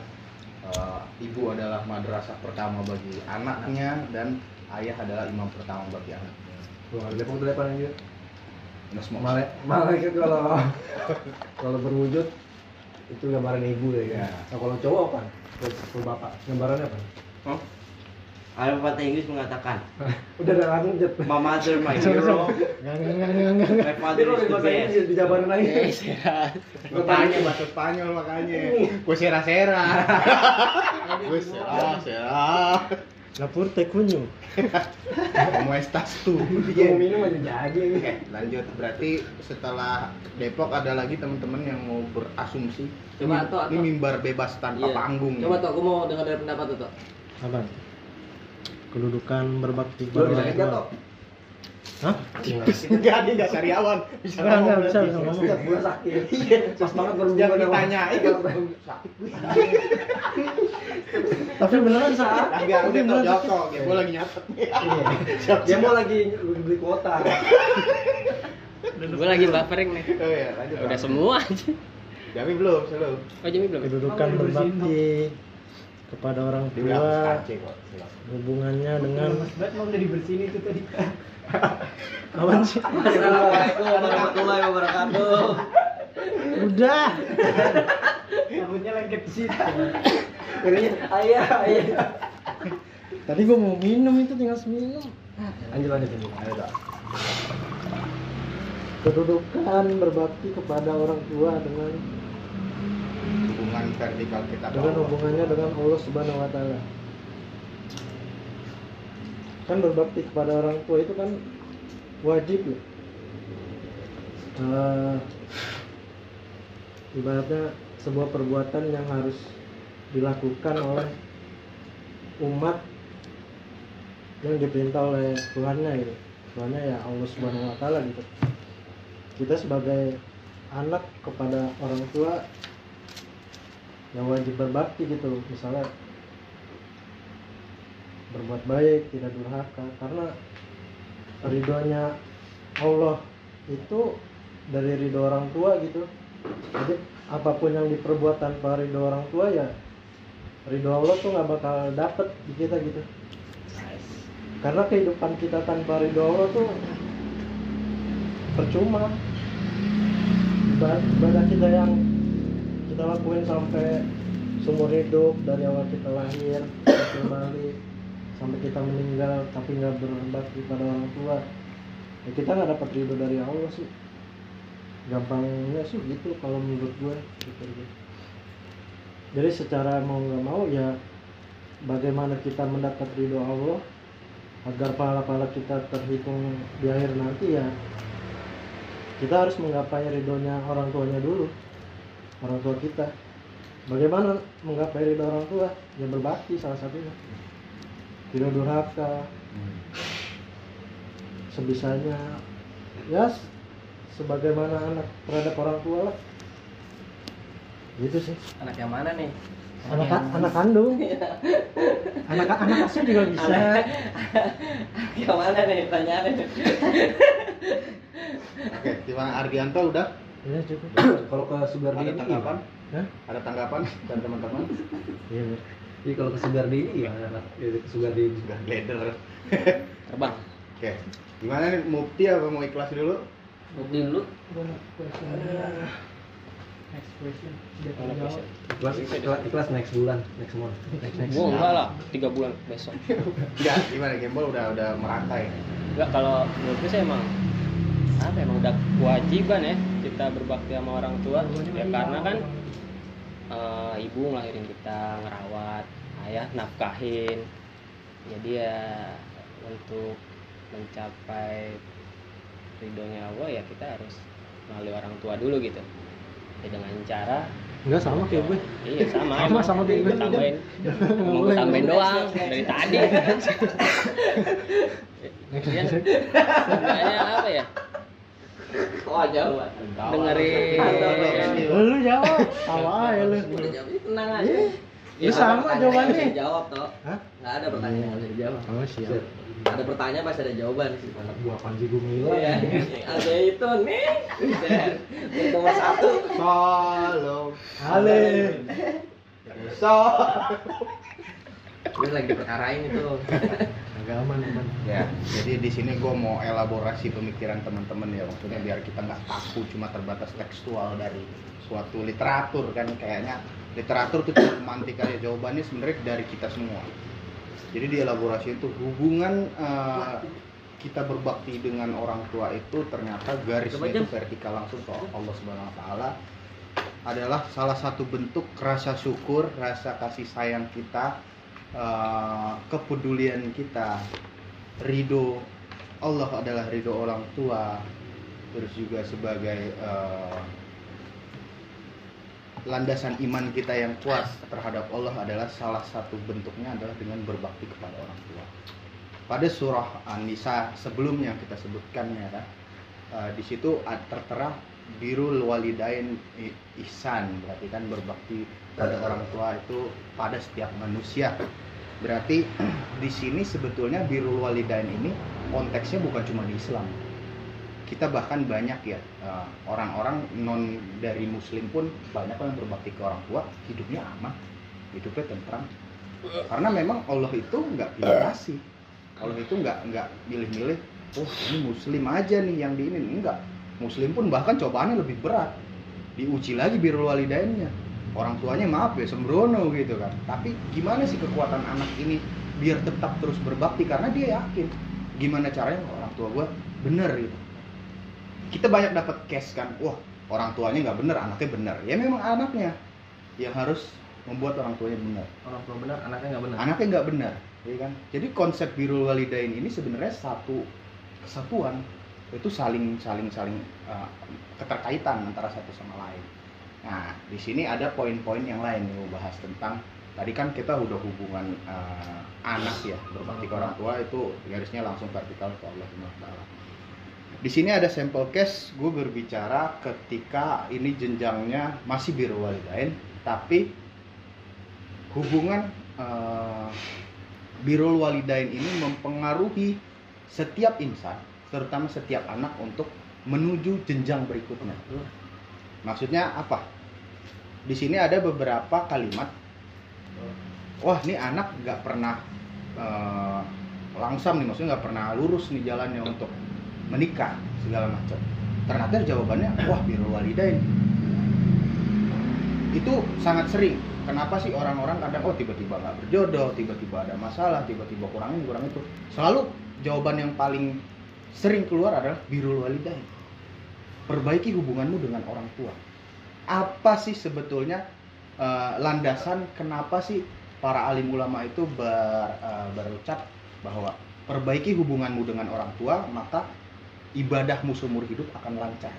uh, ibu adalah madrasah pertama bagi anaknya dan ayah adalah imam pertama bagi anaknya Wah, Depok tuh depan aja. Mala- Malaikat kalau kalau berwujud itu gambaran ibu ya. Iya. Nah, kalau cowok apa? Kalau kalau bapak gambarannya apa? Ada pepatah Inggris mengatakan *laughs* Udah ada langsung jet. my mother my hero Enggak enggak enggak enggak enggak. my father is di the bahasa best Inggris dijabarin lagi. Gue tanya bahasa Spanyol makanya *laughs* Gue sera-sera *laughs* Gue sera-sera Lapor te kunyo. Como estas tu Dia mau minum aja jadi. Oke, lanjut. Berarti setelah Depok ada lagi teman-teman yang mau berasumsi. Coba, ini, Tok, ini mimbar bebas tanpa Iya. panggung. Coba tuh, aku mau dengar dari pendapat tuh. Apa? Kedudukan berbakti Lo bisa orang kerja tua. toh? Hah? Enggak, dia enggak sariawan. Bisa Enggak, enggak, bisa, bisa ngomong. Setiap gue sakit. Pas banget berhubungan sama ditanya sakit. Tapi beneran sakit. Enggak, udah beneran jawab sakit. kok. Lagi nyatet. Iya. Dia mau lagi beli kuota. Gue lagi buffering nih. Oh iya, lanjut. Udah semua aja. Jami belum, selalu. Oh Jimmy belum? Kedudukan berbakti kepada orang tua hubungannya dengan mau itu tadi. *laughs* Apaan sih? Assalamualaikum warahmatullahi wabarakatuh. Udah. Rambutnya lengket di situ. Katanya ayah ayah. Tadi gua mau minum itu tinggal seminum. Lanjut lanjut lanjut. Ayo, Dok. Kedudukan berbakti kepada orang tua dengan Hubungan vertikal kita dengan Allah. hubungannya dengan Allah Subhanahu wa taala. Kan berbakti kepada orang tua itu kan wajib ya. Eh, ibaratnya sebuah perbuatan yang harus dilakukan oleh umat yang diperintah oleh Tuhannya gitu. Tuhannya ya Allah Subhanahu wa taala gitu. Kita sebagai anak kepada orang tua yang wajib berbakti gitu. Misalnya berbuat baik tidak durhaka. Karena ridhonya Allah itu dari ridho orang tua gitu. Jadi apa pun yang diperbuat tanpa ridho orang tua ya ridho Allah tuh nggak bakal dapet di kita gitu. Karena kehidupan kita tanpa ridho Allah tuh percuma. Ibadah- kita yang kita lakuin sampai seumur hidup dari awal kita lahir balik sampai kita meninggal tapi nggak berbakti pada orang tua. Ya kita nggak dapat ridho dari Allah sih. Gampangnya sih gitu kalau menurut gue gitu, gitu. jadi secara mau nggak mau ya bagaimana kita mendapat ridho Allah agar pahala-pahala kita terhitung di akhir nanti ya kita harus menggapai ridhonya orang tuanya dulu orang tua kita. Bagaimana menggapai ridho orang tua? Ya berbakti salah satunya. Tidak durhaka. Sebisanya ya sebagaimana anak terhadap orang tua lah. Gitu sih. Anak yang mana nih? anak anak kandung. *laughs* Anak anak asuh juga bisa. Anak yang mana nih? Pertanyaannya. Oke, gimana Ardianto udah? Ya cukup Kalau ke Sugar Ada tanggapan? Hah? Ada tanggapan dan teman-teman? iya. Iya kalau ke Sugar Daddy gimana anak? Ya, ke Sugar Daddy. Sudah gleder. *laughs* Terbang. Oke. Gimana nih Mufti apa mau ikhlas dulu? Bukti dulu. Next question. Ikhlas, ikhlas, ikhlas next bulan, next month. *laughs* Next next. Gua enggak lah, tiga bulan besok. *laughs* Enggak, gimana Gembol udah udah merangkai. Enggak kalau menurut sih emang apa emang udah kewajiban ya kita berbakti sama orang tua ya karena kan eh, ibu ngelahirin kita ngerawat ayah nafkahin jadi ya untuk mencapai ridhonya Allah ya kita harus melalui orang tua dulu gitu ya dengan cara Enggak sama kayak gue. iya sama Sama, emang. sama kayak gue. Tambahin mau gue tambahin doang dari tadi *laughs* Iya. Sebenarnya apa ya Oh jauh. dengerin Lu jawab, tawa aja lu. Jawab tenang aja. Ya sama jawabannya. Dijawab toh. Hah? Nggak ada pertanyaan yang bisa dijawab. Oh siap. Ada pertanyaan pasti ada jawaban sih. Gua apaan sih gue ngilang? Iya. Ada itu nih. Nomor satu. Solo. Ale. So. Gue lagi diperkarain itu. Agak aman aman. Ya, jadi di sini gue mau elaborasi pemikiran teman-teman ya, maksudnya biar kita nggak kaku cuma terbatas tekstual dari suatu literatur kan kayaknya literatur tuh cuma pemantik aja jawabannya sebenarnya dari kita semua. Jadi di elaborasi itu hubungan eh, kita berbakti dengan orang tua itu ternyata garisnya itu vertikal langsung ke Allah Subhanahu Wa Taala adalah salah satu bentuk rasa syukur, rasa kasih sayang kita, eh, kepedulian kita, ridho Allah adalah ridho orang tua, terus juga sebagai eh, landasan iman kita yang kuat terhadap Allah adalah salah satu bentuknya adalah dengan berbakti kepada orang tua. Pada surah An-Nisa sebelumnya kita sebutkan ya eh, di situ tertera birul walidain ihsan berarti kan berbakti pada orang tua itu pada setiap manusia. Berarti di sini sebetulnya birul walidain ini konteksnya bukan cuma di Islam. Kita bahkan banyak ya eh, orang-orang non dari muslim pun banyak yang berbakti ke orang tua, hidupnya aman, hidupnya tentram. Karena memang Allah itu nggak pilih kasih. Allah itu nggak nggak milih-milih, oh ini muslim aja nih yang di ini enggak. Muslim pun bahkan cobaannya lebih berat. Diuji lagi birul walidainnya. Orang tuanya maaf ya sembrono gitu kan. Tapi gimana sih kekuatan anak ini biar tetap terus berbakti karena dia yakin gimana caranya orang tua gue bener gitu. Kita banyak dapat case kan, wah orang tuanya nggak bener, anaknya bener. Ya memang anaknya yang harus membuat orang tuanya bener Orang tua benar, anaknya nggak benar. anaknya nggak benar ya kan jadi konsep birul walidain ini sebenarnya satu kesatuan itu saling saling saling uh, keterkaitan antara satu sama lain nah di sini ada poin-poin yang lain yang mau bahas tentang tadi kan kita udah hubungan uh, anak ya berbakti ke orang tua itu garisnya langsung vertikal ke Allah Subhanahu Ta'ala. Di sini ada sampel case gue berbicara ketika ini jenjangnya masih birul walidain tapi hubungan eh, birul walidain ini mempengaruhi setiap insan, terutama setiap anak untuk menuju jenjang berikutnya. Maksudnya apa? Di sini ada beberapa kalimat. Wah, ini anak nggak pernah eh, langsam nih, maksudnya nggak pernah lurus nih jalannya untuk menikah segala macam. Ternyata jawabannya, wah birul walidain. Itu sangat sering kenapa sih orang-orang kadang oh tiba-tiba nggak berjodoh, tiba-tiba ada masalah, tiba-tiba kurang ini kurang itu. Selalu jawaban yang paling sering keluar adalah birul walidain. Perbaiki hubunganmu dengan orang tua. Apa sih sebetulnya eh, landasan kenapa sih para alim ulama itu ber, eh, berucap bahwa perbaiki hubunganmu dengan orang tua maka ibadahmu seumur hidup akan lancar.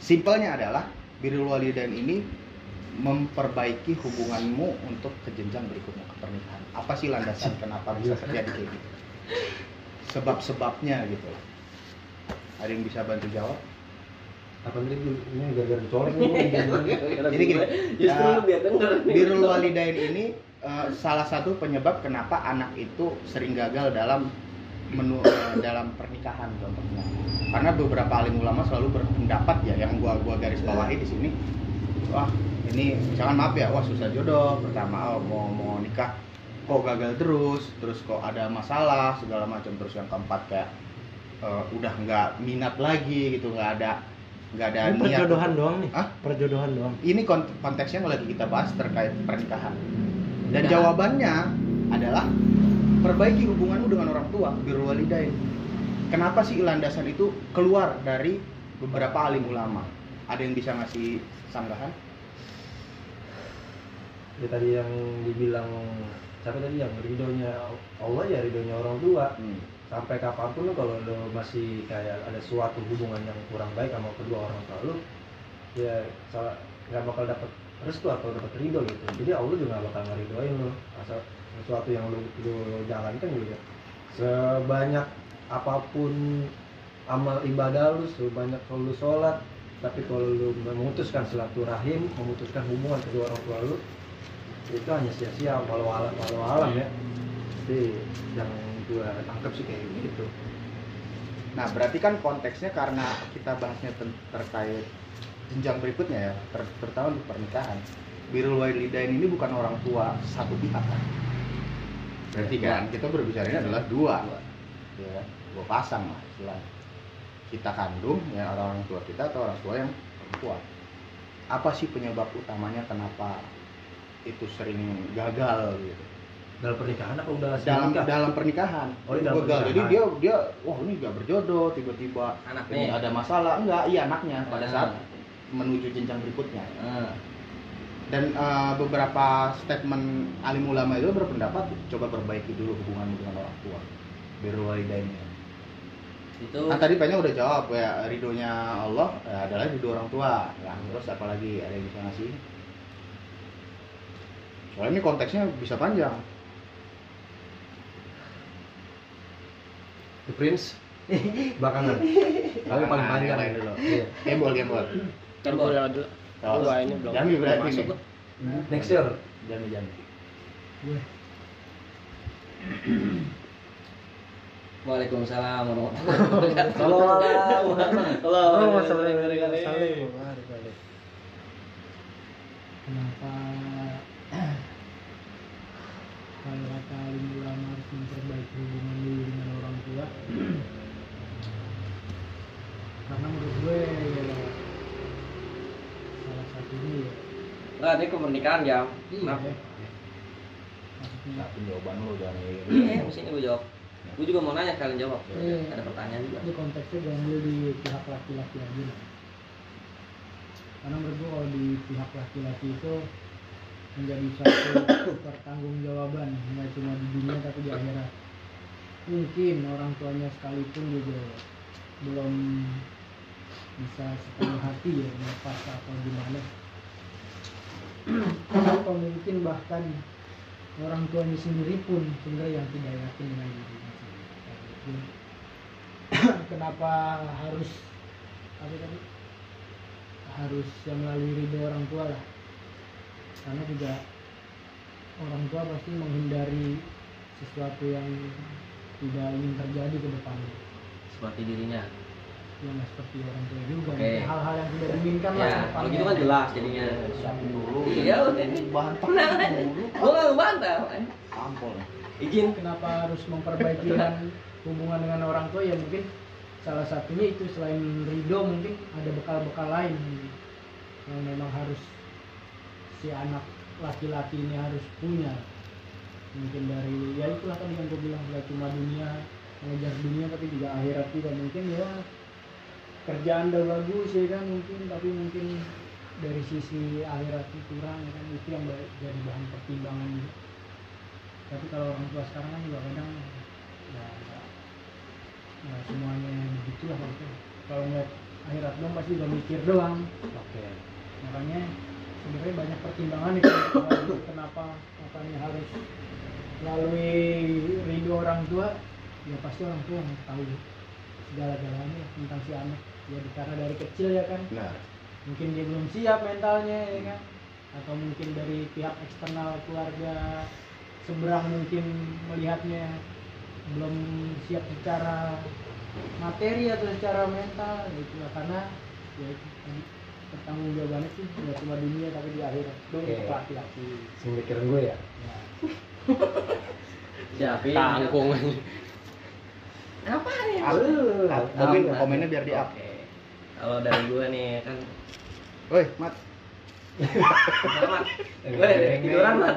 Simpelnya adalah birrul walidain ini memperbaiki hubunganmu untuk ke berikutnya ke pernikahan. Apa sih landasan kenapa bisa terjadi kayak gitu? Sebab-sebabnya gitu. Ada yang bisa bantu jawab? apa tadi ini gara-gara dicolek nih *laughs* Jadi gini, Justru eh, lu biar denger nih. Birrul walidain ini eh, salah satu penyebab kenapa anak itu sering gagal dalam menu eh, dalam pernikahan contohnya. Karena beberapa alim ulama selalu berpendapat ya yang gua gua garis bawahi di sini. Wah, ini jangan maaf ya, wah susah jodoh. Pertama oh, mau mau nikah kok gagal terus, terus kok ada masalah segala macam terus yang keempat kayak eh, udah nggak minat lagi gitu, nggak ada nggak ada Ini niat perjodohan untuk- doang nih. Hah? Perjodohan doang. ini kont- konteksnya lagi kita bahas terkait pernikahan dan Ya. jawabannya adalah perbaiki hubunganmu dengan orang tua birrul walidain kenapa sih landasan itu keluar dari beberapa alim ulama ada yang bisa ngasih sanggahan ya tadi yang dibilang siapa tadi yang ridhonya Allah ya ridhonya orang tua. Hmm. sampai kapan pun kalau lo masih kayak ada suatu hubungan yang kurang baik sama kedua orang tua lu ya salah nggak bakal dapat restu atau dapat ridho gitu. Jadi Allah juga nggak bakal ngeridoin lo asal sesuatu yang lu, lu jalankan juga sebanyak apa pun amal ibadah lu sebanyak kalau lu sholat tapi kalau lu memutuskan silaturahim memutuskan hubungan kedua orang tua lu itu hanya sia-sia walau alam walau alam ya jadi yang gua tangkap sih kayak gitu Nah, berarti kan konteksnya karena kita bahasnya terkait jenjang berikutnya ya, ter- terutama di pernikahan. Birrul walidain ini bukan orang tua satu pihak kan. Berarti kan kita berbicara ini adalah dua. Ya, kan? dua pasang lah istilahnya. Kita kandung ya orang tua kita atau orang tua yang perempuan. Apa sih penyebab utamanya kenapa itu sering gagal gitu? dalam pernikahan apa udah dalam nikah? dalam pernikahan. Oh, dalam gagal. Jadi dia dia wah ini gak berjodoh tiba-tiba Anaknya. ini ada masalah. Enggak iya anaknya. Pada saat menuju jenjang berikutnya. Ah. dan eh, beberapa statement alim ulama itu berpendapat coba perbaiki dulu hubungan dengan orang tua. Birrul walidainnya itu kan tadi banyak udah jawab ya ridhonya Allah ya, adalah ridho orang tua. Nah, terus apalagi ada yang bisa ngasih soalnya ini konteksnya bisa panjang. The Prince? *laughs* Belakangan tapi paling panjang. Yang lain dulu. Gembol gembol Kan dulu. Oh, Gua ini belum. Jami berarti masuk. Next year. Jami jami. Waalaikumsalam warahmatullahi *laughs* wabarakatuh. Halo, halo. Halo. Kata alim ulama harus memperbaiki hubungan dulu dengan orang tua *clears throat* karena menurut gue ya salah satunya ya Enggak, ini pernikahan jam. iya Kenapa? ya. Tapi jawaban lu jangan. Iya, di sini gue jawab. Gue juga mau nanya kalian jawab. Iya. Ada pertanyaan juga. ini konteksnya diambil di pihak laki-laki aja karena menurut gue kalau di pihak laki-laki itu menjadi satu *coughs* pertanggungjawaban nggak cuma di dunia tapi di akhirat. Mungkin orang tuanya sekalipun juga belum bisa sepenuh hati ya melepas atau gimana. *coughs* Atau mungkin bahkan orang tuanya sendiri pun sebenarnya yang tidak yakin dengan dirinya sendiri. Jadi, *coughs* kenapa harus apa tadi? Harus yang melalui ridho orang tua lah karena juga orang tua pasti menghindari sesuatu yang tidak ingin terjadi ke depannya Seperti dirinya. ya nggak seperti orang tua juga Oke. hal-hal yang tidak diinginkan lah Ya, ke kalau gitu kan jelas jadinya. Siapin dulu. Iya, udah ini. bahan Tenang aja. Gue gak ngebantah. Sampel. Izin. kenapa harus memperbaiki *laughs* hubungan dengan orang tua ya mungkin salah satunya itu selain ridho mungkin ada bekal-bekal lain yang memang harus si anak laki-laki ini harus punya. Mungkin dari ya itulah tadi yang gue bilang gak cuma dunia mengejar dunia tapi juga akhirat juga. Mungkin ya kerjaan udah bagus ya kan mungkin tapi mungkin dari sisi akhirat itu kurang ya kan. Itu yang jadi bahan pertimbangan juga. Tapi kalau orang tua sekarang kan juga kadang ya nggak semuanya begitulah maksudnya kalau ngeliat akhirat doang pasti udah mikir doang. Oke. makanya sebenarnya banyak pertimbangan itu *coughs* kenapa makanya harus melalui ridho orang tua ya pasti orang tua yang tahu segala-galanya tentang si anak. Ya karena dari kecil ya kan. Benar. mungkin dia belum siap mentalnya ya kan. Atau mungkin dari pihak eksternal keluarga seberang mungkin melihatnya belum siap secara materi atau secara mental gitu lah. Karena ya itu pertanggung jawabannya sih nggak cuma dunia tapi di akhirat itu untuk laki-laki Pemikiran gue ya. *laughs* ya. Siapin. Tangkung. Apa nih? Tapi komennya biar di up. Oke. Kalau dari gue nih kan Woi, Mat. Mat. Gue tiduran mat.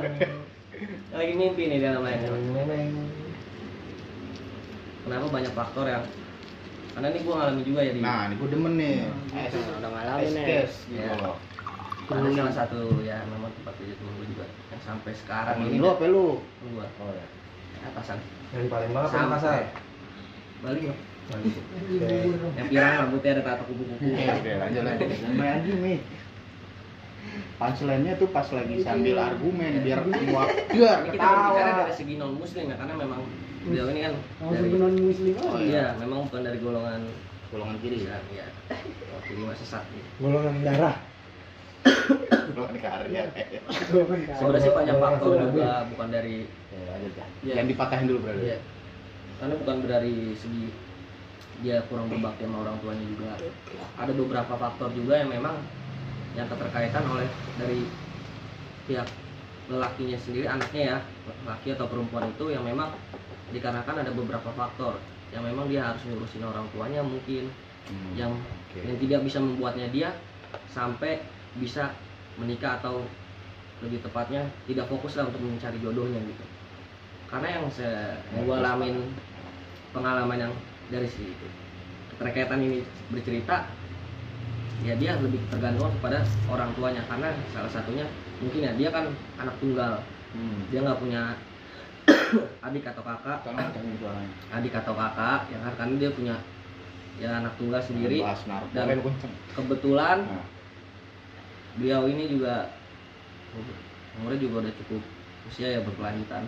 Lagi mimpi nih dalam lainnya. Kenapa banyak faktor yang karena ini gue ngalamin juga ya di Nah, ini gue demen nih. Nah, Es, udah ngalamin nih. es gitu Ya. loh. ada salah satu ya memang tempat temen gue juga yang sampai sekarang ini lu apa lu? gue Oh ya. atasan Yang di Palembang apa. Makassar? balik ya yang pirang rambutnya ada tato kupu-kupu Oke, oke, lanjut lanjut. Jangan main anjing nih. Punchline-nya tuh pas lagi sambil argumen biar muak biar Ini kita berbicara ketawa. dari segi non muslim ya karena memang beliau ini kan dari non muslim Oh, iya memang bukan dari golongan Golongan kiri ya. Islam ya kiri mah sesat gitu. golongan darah Golongan karya. sebenarnya sih banyak faktor juga bukan dari Ya, ya. Iya. Yang dipatahin dulu berarti. Iya. Karena bukan dari segi dia kurang berbakti sama orang tuanya juga. Ada beberapa faktor juga yang memang yang keterkaitan oleh dari pihak lelakinya sendiri, anaknya ya, laki atau perempuan itu yang memang dikarenakan ada beberapa faktor yang memang dia harus ngurusin orang tuanya mungkin Hmm, yang oke. yang tidak bisa membuatnya dia sampai bisa menikah atau lebih tepatnya tidak fokus lah untuk mencari jodohnya gitu karena yang saya yang gua alamin pengalaman yang dari si keterkaitan ini bercerita ya dia lebih tergantung kepada orang tuanya karena salah satunya mungkin ya dia kan anak tunggal Hmm. dia nggak punya *coughs* adik atau kakak. Adik atau kakak yang kan? Karena dia punya ya anak tunggal sendiri. Dan- kebetulan Nah. beliau ini juga umurnya juga udah cukup usia ya berkelanjutan.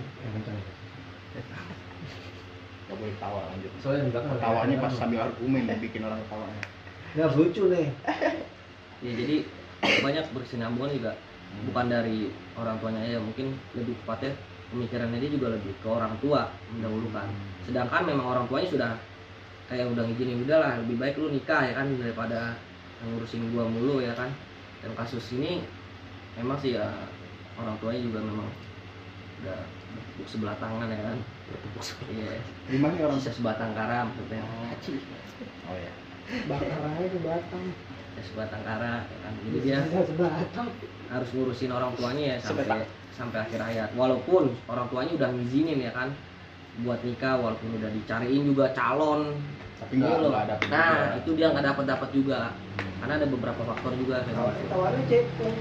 Gak boleh tawa lanjut. soalnya ada Tawanya pas sambil argumen yang bikin orang nggak harus lucu nih. *laughs* Ya jadi banyak berkesinambungan juga. Bukan dari orang tuanya ya mungkin lebih tepatnya pemikirannya dia juga lebih ke orang tua mendahulukan sedangkan memang orang tuanya sudah kayak udah ngizinin udah lah lebih baik lu nikah ya kan daripada ngurusin gua mulu ya kan. Dan kasus ini memang sih ya orang tuanya juga memang udah bertepuk sebelah tangan ya kan. Iya. Gimana nih orang? sisa sebatang kara maksudnya Oh ya. bakar aja ke batang. Sisa sebatang kara ya kan. Jadi dia sebatang. harus ngurusin orang tuanya ya sampai sampai akhir hayat walaupun orang tuanya udah ngizinin ya kan buat nikah walaupun udah dicariin juga calon Tapi nggak Gitu loh. ada. nah itu dia nggak dapat dapat juga karena ada beberapa faktor juga kayak gitu. tawarnya cepung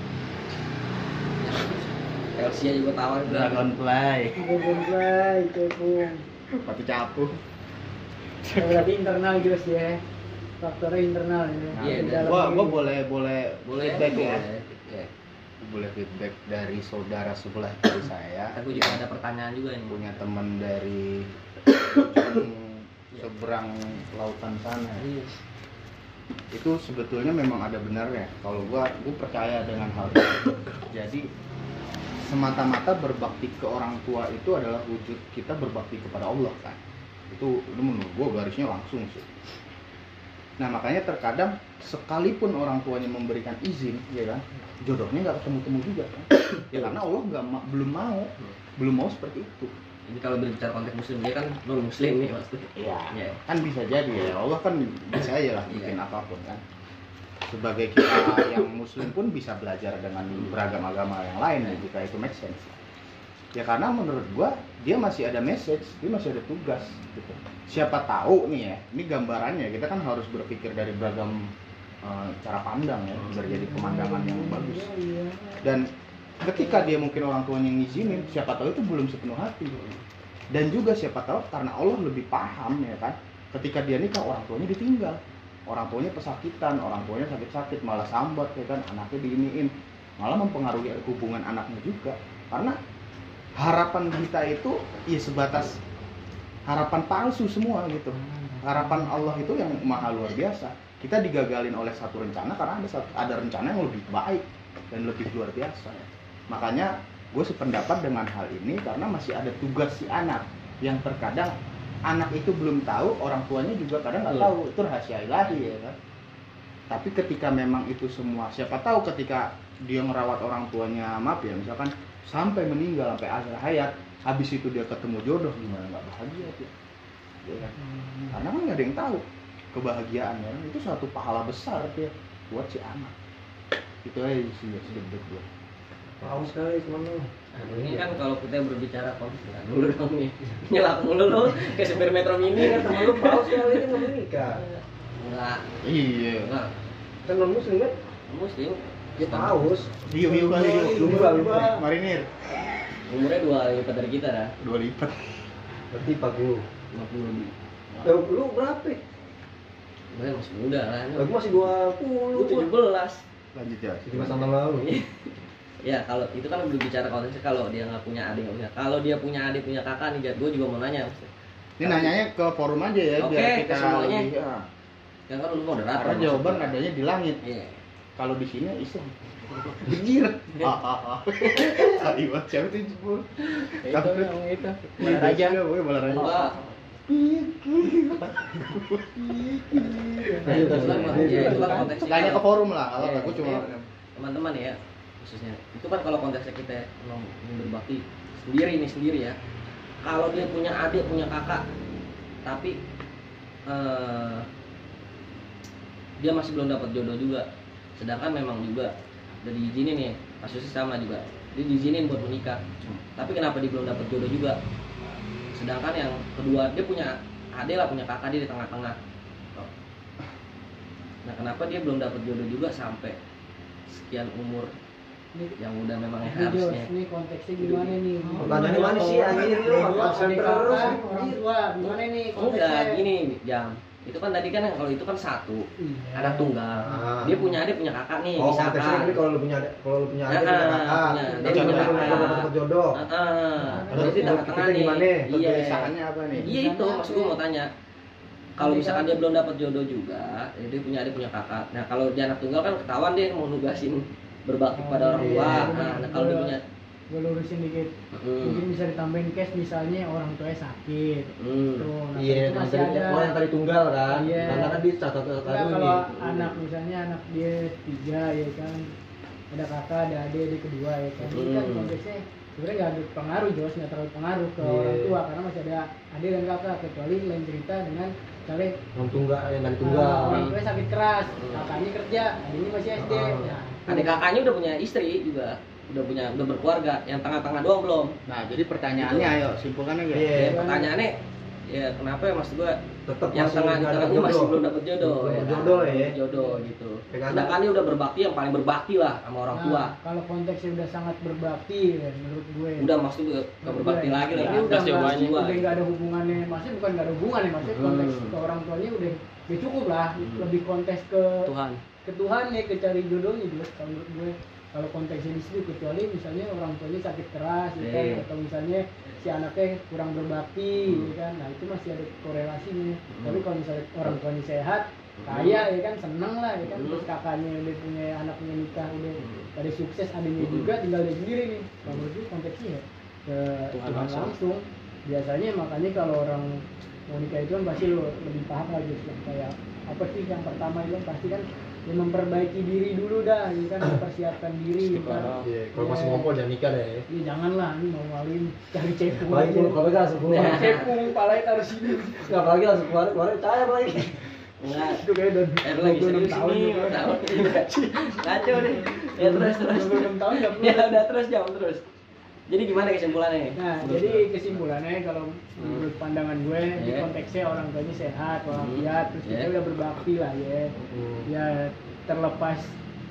Elsia juga tawar juga Dragonfly. Dragonfly cepung Pati capu. Ya, berarti internal gitu sih ya faktornya internal ya Iya, Di dan dalam Gua gua boleh boleh boleh feedback ya. Boleh. feedback dari saudara sebelah *coughs* kiri saya. aku juga ada pertanyaan juga nih punya teman dari *coughs* *coughs* seberang lautan sana Iya. itu sebetulnya memang ada benarnya kalau gua gua percaya dengan hal itu jadi semata-mata berbakti ke orang tua itu adalah wujud kita berbakti kepada Allah kan itu itu menurut gua garisnya langsung sih nah makanya terkadang sekalipun orang tuanya memberikan izin ya kan jodohnya nggak ketemu-temu juga kan. *coughs* Ya karena Allah nggak ma- belum mau. Belum mau seperti itu. Ini kalau berbicara konteks muslim dia kan non muslim nih maksudnya. Iya. Iya. kan bisa jadi ya. Allah kan bisa aja lah bikin Iya. apa pun kan. Sebagai kita yang muslim pun bisa belajar dengan beragam agama yang lain ya, jika itu make sense. Ya karena menurut gua dia masih ada message dia masih ada tugas gitu. Siapa tahu nih ya ini gambarannya. Kita kan harus berpikir dari beragam eh, cara pandang ya biar jadi pemandangan yang bagus. Iya. dan ketika dia mungkin orang tuanya ngizinin siapa tahu itu belum sepenuh hati. Dan juga siapa tahu karena Allah lebih paham ya kan? Ketika dia nikah orang tuanya ditinggal. Orang tuanya pesakitan orang tuanya sakit-sakit malah sambat ya kan? Anaknya diiniin malah mempengaruhi hubungan anaknya juga. Karena harapan kita itu ya sebatas harapan palsu semua gitu. Harapan Allah itu yang maha luar biasa kita digagalin oleh satu rencana karena ada satu, ada rencana yang lebih baik dan lebih luar biasa. Makanya gue sependapat dengan hal ini karena masih ada tugas si anak. Yang terkadang anak itu belum tahu orang tuanya juga kadang nggak Betul. tahu. Itu rahasia ilahi ya kan? Tapi ketika memang itu semua siapa tahu ketika dia ngerawat orang tuanya maaf ya misalkan sampai meninggal sampai akhir hayat habis itu dia ketemu jodoh gimana nggak bahagia dia Ya kan? karena kan nggak ada yang tahu kebahagiaan ya. Kan? itu suatu pahala besar ya buat si anak. Itu aja sih ya, sedikit gue tahu sekali teman lu Nah, ini kan kalau kita berbicara nah, dulu dong nih. Nyelak mulu lu kayak supir metro mini kan teman lu. Tahu sekali kan nggak menikah enggak. Iya. Enggak. Kan non muslim kan? Muslim. Dia paus hiu hiu kali hiu Lumba, lumba. marinir. Umurnya dua lipat dari kita dah. Dua lipat. Berarti 40 50 lebih Eh, lu berapa? Gue masih muda lah Aku masih 20. gue tujuh belas lanjut ya Lima tahun lalu. ya kalau itu kan belum bicara konteksnya kalau dia nggak punya adik nggak punya kalau dia punya adik punya kakak nih gue juga mau nanya ini nanyanya ke forum aja ya Oke, biar kita semuanya. lebih ya. yang kan lu moderator karena jawaban adanya di langit iya kalau di sini Islam Bejir. Ah, Ayo, siapa itu? Ya, itu yang itu Mana Raja aja, gue malah raja. Lanjut, Itu lanjut. ya, itu kan konteksnya Tanya ke forum lah, kalau Iya, aku cuma iya. teman-teman ya khususnya. Itu kan kalau konteksnya kita berbakti sendiri nih sendiri ya. Kalau dia punya adik punya kakak tapi eh, dia masih belum dapat jodoh juga. Sedangkan memang juga udah diizinin nih kasusnya sama juga. Dia diizinin buat menikah. Tapi kenapa dia belum dapat jodoh juga sedangkan yang kedua dia punya adik lah punya kakak dia di tengah-tengah nah kenapa dia belum dapat jodoh juga sampai sekian umur Ini, yang udah memang ini Jos, harusnya ini konteksnya gimana nih? Pertanyaannya mana sih, anjir, lu? Adik terus, orang tua, gimana nih enggak konteksnya? gini jam itu kan tadi kan kalau itu kan satu Iya. anak tunggal Ah. dia punya adik punya kakak nih Oh, misalkan kalau lu punya adik, kalau lu punya adik, Ah, punya kakak, lu punya kakak. dapat jodoh. Ah. Terus di kita tengah-tengah nih gimana? iya kegelisahannya apa nih? iya itu maksud gue mau tanya kalau misalkan dia belum dapat jodoh juga ya dia punya adik punya kakak nah kalau dia anak tunggal kan ketahuan dia mau nugasin berbakti pada orang tua Iya. nah, nah, kalau dia punya gue lurusin dikit mungkin hmm, bisa ditambahin case misalnya orang tuanya sakit hmm. tuh nah, Iya, itu yang masih tadi, ada oh yang tadi tunggal kan? Iya. Karena kan di satu satu Enggak, satu kalau nih. anak misalnya anak dia tiga ya kan ada kakak ada adik adik kedua ya kan ini kan konteksnya sebenarnya nggak ada pengaruh Jos nggak terlalu pengaruh ke Iya. orang tua karena masih ada adik dan kakak kecuali lain cerita dengan misalnya Yang tunggal, yang tadi tunggal. orang tuanya sakit keras kakaknya kerja adiknya masih SD Ah. nah, adik kakaknya udah punya istri juga udah punya udah berkeluarga yang tengah-tengah doang belum. Nah, jadi pertanyaannya ayo simpulkan aja. Iya. ya, pertanyaannya ya kenapa ya maksud gua Tetap yang masih tengah di nggak ada tengahnya masih belum dapat jodoh Belum ya kan? jodoh ya. Jodoh gitu. Ya, sedangkan dia udah berbakti yang paling berbakti lah sama orang tua. Nah, kalau konteksnya udah sangat berbakti ya, menurut gue udah maksud gue ke berbakti lagi lah. Ini udah udah nggak ada hubungannya. Maksudnya bukan nggak ada hubungannya maksudnya Hmm. konteks ke orang tuanya udah udah cukup lah. Hmm. lebih konteks ke Tuhan. ke Tuhan ya ke cari jodohnya juga kalau menurut gue kalau konteksnya di situ kecuali misalnya orang tuanya sakit keras ya kan Iya. atau misalnya si anaknya kurang berbakti ya kan nah itu masih ada korelasinya Hmm. tapi kalau misalnya orang tuanya sehat kaya ya kan seneng lah ya kan Hmm. terus kakaknya udah punya anaknya nikah udah Hmm. pada sukses adanya Hmm. juga tinggal dia sendiri nih kalau gue konteksnya ya ke Tuhan langsung. langsung. biasanya makanya kalau orang mau nikah itu kan pasti lo lebih paham lagi yang kayak apa sih yang pertama itu kan pasti kan ya memperbaiki diri dulu dah ya kan mempersiapkan diri ya kan. Iya, kalau masih Iya. ngompol jangan nikah deh. ya janganlah ini mau maluin cari cepung Apalagi kalau kalau langsung keluar. cepung palanya taruh sini Nggak apalagi langsung keluar keluar cahaya lagi. Enggak. itu kayak udah Eh, lu lagi 26 serius tahun nih, juga. tahun Kacau deh. Ya terus terus. 26 tahun nggak Ya udah terus jam terus. Jadi gimana kesimpulannya? Nah, jadi kesimpulannya kalau menurut pandangan gue di Iya. konteksnya orang tuanya sehat, Hmm. walafiat, terus kita Iya. udah berbakti lah ya. Hmm. Ya terlepas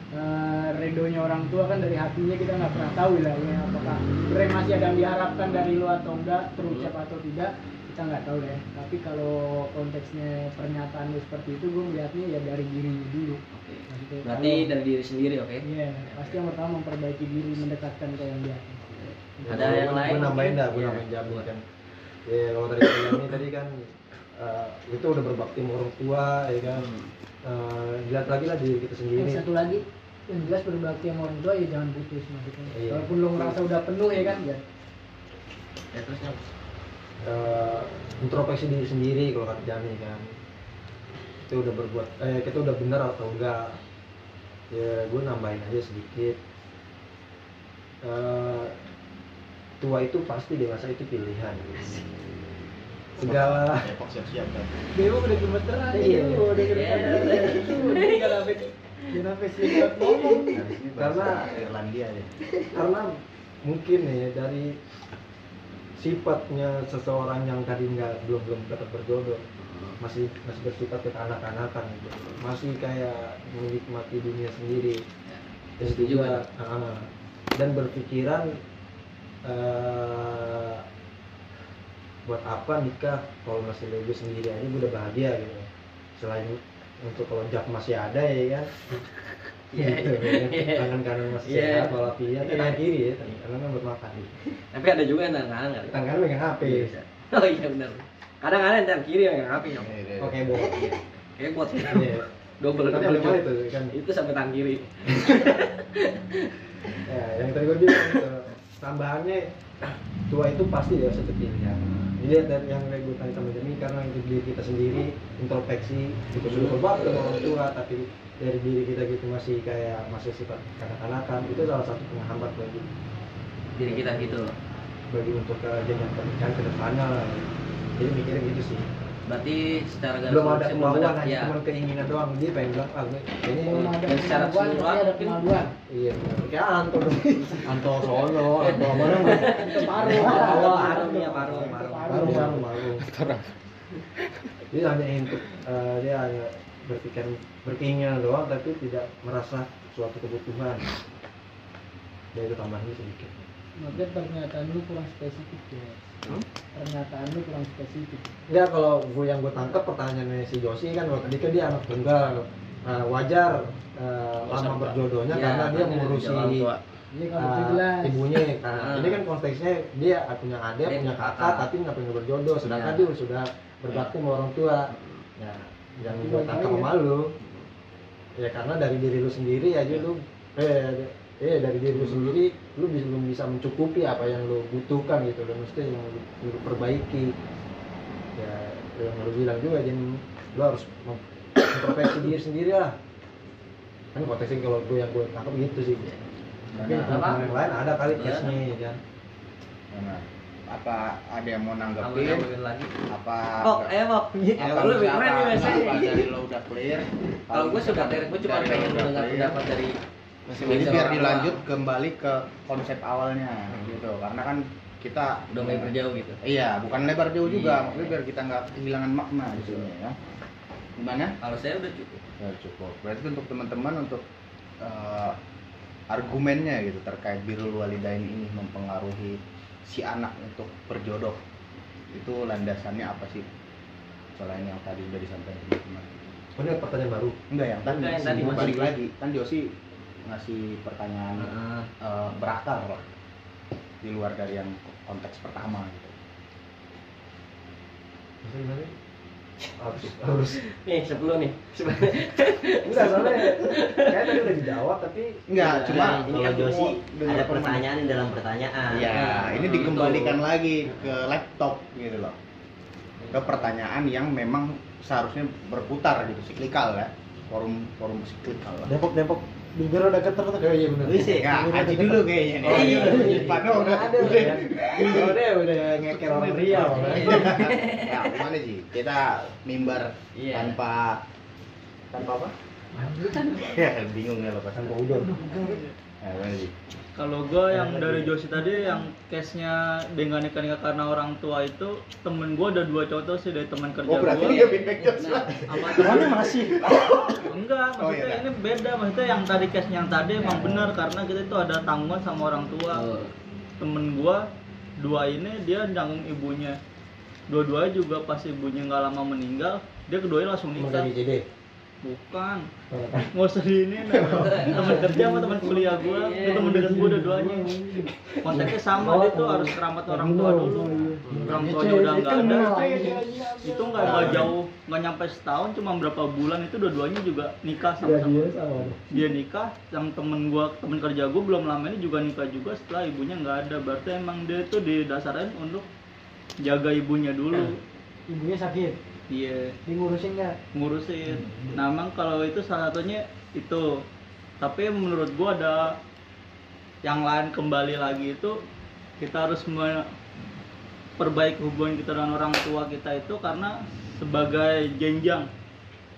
eh, redonya orang tua kan dari hatinya kita nggak pernah tahu lah ya apakah sebenarnya masih ada yang diharapkan dari lu atau enggak terucap Hmm. atau tidak kita nggak tahu deh. Tapi kalau konteksnya pernyataan lu seperti itu gue melihatnya ya dari dirinya dulu. Oke. Maksudnya Berarti kalau- dari diri sendiri, oke? Iya, pasti yang pertama memperbaiki diri, mendekatkan ke yang di atas. Ada yang lain? Gue nambahin dah, gue Iya. nambahin jamin kan. Ya kalau tadi Jami tadi kan eh, itu udah berbakti sama orang tua ya kan. Eh, dilihat lagi lah diri kita sendiri. Yang satu lagi yang jelas berbakti sama orang tua ya jangan putus maksudnya. Iya. Walaupun lo ngerasa udah penuh ya kan ya. Ya terus. Eh, introspeksi diri sendiri kalau kata Jami kan. Kita udah berbuat, eh kita udah benar atau enggak. Ya gue nambahin aja sedikit. Eh, tua itu pasti dewasa itu pilihan. Segala Depok siap-siap kan. Dewa udah gemeteran Iya. itu, udah gemeteran itu. Dia sampai dia sampai ngomong. Karena- Irlandia ya. karena mungkin ya dari sifatnya seseorang yang tadi nggak belum belum dapat berjodoh masih masih bersifat kekanak-kanakan gitu masih kayak menikmati dunia sendiri dan Setuju, juga ah, dan berpikiran eh, buat apa nikah kalau masih gue sendiri aja gue udah bahagia gitu selain untuk kalau jak masih ada ya kan Iya, gitu, ya kan. iya. tangan kanan masih Iya. sehat walafiat Iya. tangan kiri ya tangan kanan kan buat makan tapi ada juga yang tangan kanan tangan kanan megang HP oh iya benar kadang kadang yang tangan kiri yang HP Iya, iya. oke kayak buat Iya. double tapi double job. itu kan itu sampai tangan kiri *laughs* ya yang tadi gue bilang tambahannya tua itu pasti ya pilihan jadi dari yang tanya sama Jemi karena itu diri kita sendiri introspeksi itu sudah berbakti sama orang tua tapi dari diri kita gitu masih kayak masih sifat kanak-kanakan itu salah satu penghambat bagi diri kita gitu. bagi untuk ke jenjang pernikahan ke depannya lah. Jadi mikirnya gitu sih berarti secara garis belum ada besar kemauan hanya ya. cuma keinginan doang dia pengen bilang ah gue Belum ini ada dan secara keseluruhan ada kemaluan. iya kayak Anto dong Anto Solo *laughs* Anto mana Itu paru. Oh, paru, iya, paru, paru. baru baru baru dia hanya untuk eh, dia hanya berpikir berkeinginan doang tapi tidak merasa suatu kebutuhan dan itu tambahannya sedikit Mungkin pernyataan lu kurang spesifik ya. Hmm? Pernyataan lu kurang spesifik. enggak kalau gue yang gue tangkap pertanyaannya si Josi kan kalau tadi kan dia anak tunggal eh, wajar eh, lama berjodohnya Ya, karena dia mengurusi uh, jelas. ibunya karena Ah. ini kan konteksnya dia punya adik punya punya kakak kakak. tapi nggak pengen berjodoh sedangkan Ya. dia sudah berbakti sama orang tua ya yang Itu gue tangkap aja. sama lu ya karena dari diri lu sendiri aja lu eh eh dari diri lu sendiri lu bisa belum bisa mencukupi apa yang lu butuhkan gitu dan mesti yang lu, lu perbaiki. Ya yang lu bilang juga jadi lu harus mem- introspeksi diri sendiri lah. Kan konteksnya kalau gue yang gue tangkap gitu sih. Mungkin Ada apa? teman yang lain ada kali Ya. case-nya ya. Kan Nah, apa ada yang mau nanggepin? lagi. Apa Pok, eh Pok apa lu lebih apa- keren nih biasanya lo udah clear? Kalau gue suka dari gue cuma lo pengen mendengar clear, pendapat dari jadi masing-masing biar dilanjut kembali ke konsep awalnya gitu. Karena kan kita udah mulai berjauh gitu. Iya bukan lebar jauh juga. Iya. maksudnya biar kita nggak kehilangan makna di sini ya. Gimana? Kalau saya udah cukup. Ya cukup. Berarti untuk teman-teman untuk eh, argumennya gitu terkait birrul walidain ini mempengaruhi si anak untuk berjodoh itu landasannya apa sih? Selain yang tadi udah disampaikan teman-teman oh, ini pertanyaan baru. Enggak yang tadi, Enggak, yang masih tadi masih. balik lagi. Kan Josi ngasih pertanyaan Heeh. eh, berakar lah di luar dari yang konteks pertama gitu Maksudnya harus harus nih sebelum nih enggak soalnya kayak tadi udah dijawab tapi enggak Iya, cuma ini kan Josi ada pertanyaan di dalam pertanyaan. Iya, Nah, ini itu. dikembalikan lagi ke laptop gitu loh. Ke pertanyaan yang memang seharusnya berputar gitu, siklikal ya. Forum forum siklikal lah. depok depok bibir udah keter tuh kayak iya bener Wis, ya? Haji dulu kayaknya nih. Oh, iya. Pano udah ada udah udah udah ngeker orang Riau kan Ya, gimana sih? Kita mimbar Iya. tanpa tanpa apa? ya, bingung ya lo pas. tanpa udon Ya, gimana sih? Kalau gue yang dari Josi tadi yang case-nya dengan nikah nikah karena orang tua itu temen gue ada dua contoh sih dari teman kerja Oh, berarti gue. dia feedback. Nah, Apa Mana masih? Enggak, Oh, maksudnya iya. ini beda. Maksudnya yang tadi case yang tadi emang benar karena kita itu ada tanggungan sama orang tua. Oh. Temen gua dua ini dia nanggung ibunya. Dua-duanya juga pas ibunya nggak lama meninggal, dia keduanya langsung nikah. JD Bukan. Nggak usah di ini teman kerja sama teman kuliah gua, itu teman dekat gua dua-duanya. Konteksnya sama dia tuh harus keramat orang tua dulu. Orang tuanya udah nggak ada. Itu nggak nggak jauh, nggak nyampe setahun, cuma berapa bulan itu dua-duanya juga nikah sama-sama. Dia nikah yang temen gua temen kerja gua belum lama ini juga nikah juga setelah ibunya nggak ada. Berarti emang dia tuh didasarin untuk jaga ibunya dulu. Ibunya sakit, iya. Di ngurusin nggak? ngurusin. Nah emang kalau itu salah satunya itu. Tapi menurut gua ada yang lain kembali lagi itu kita harus memperbaiki hubungan kita dengan orang tua kita itu karena sebagai jenjang.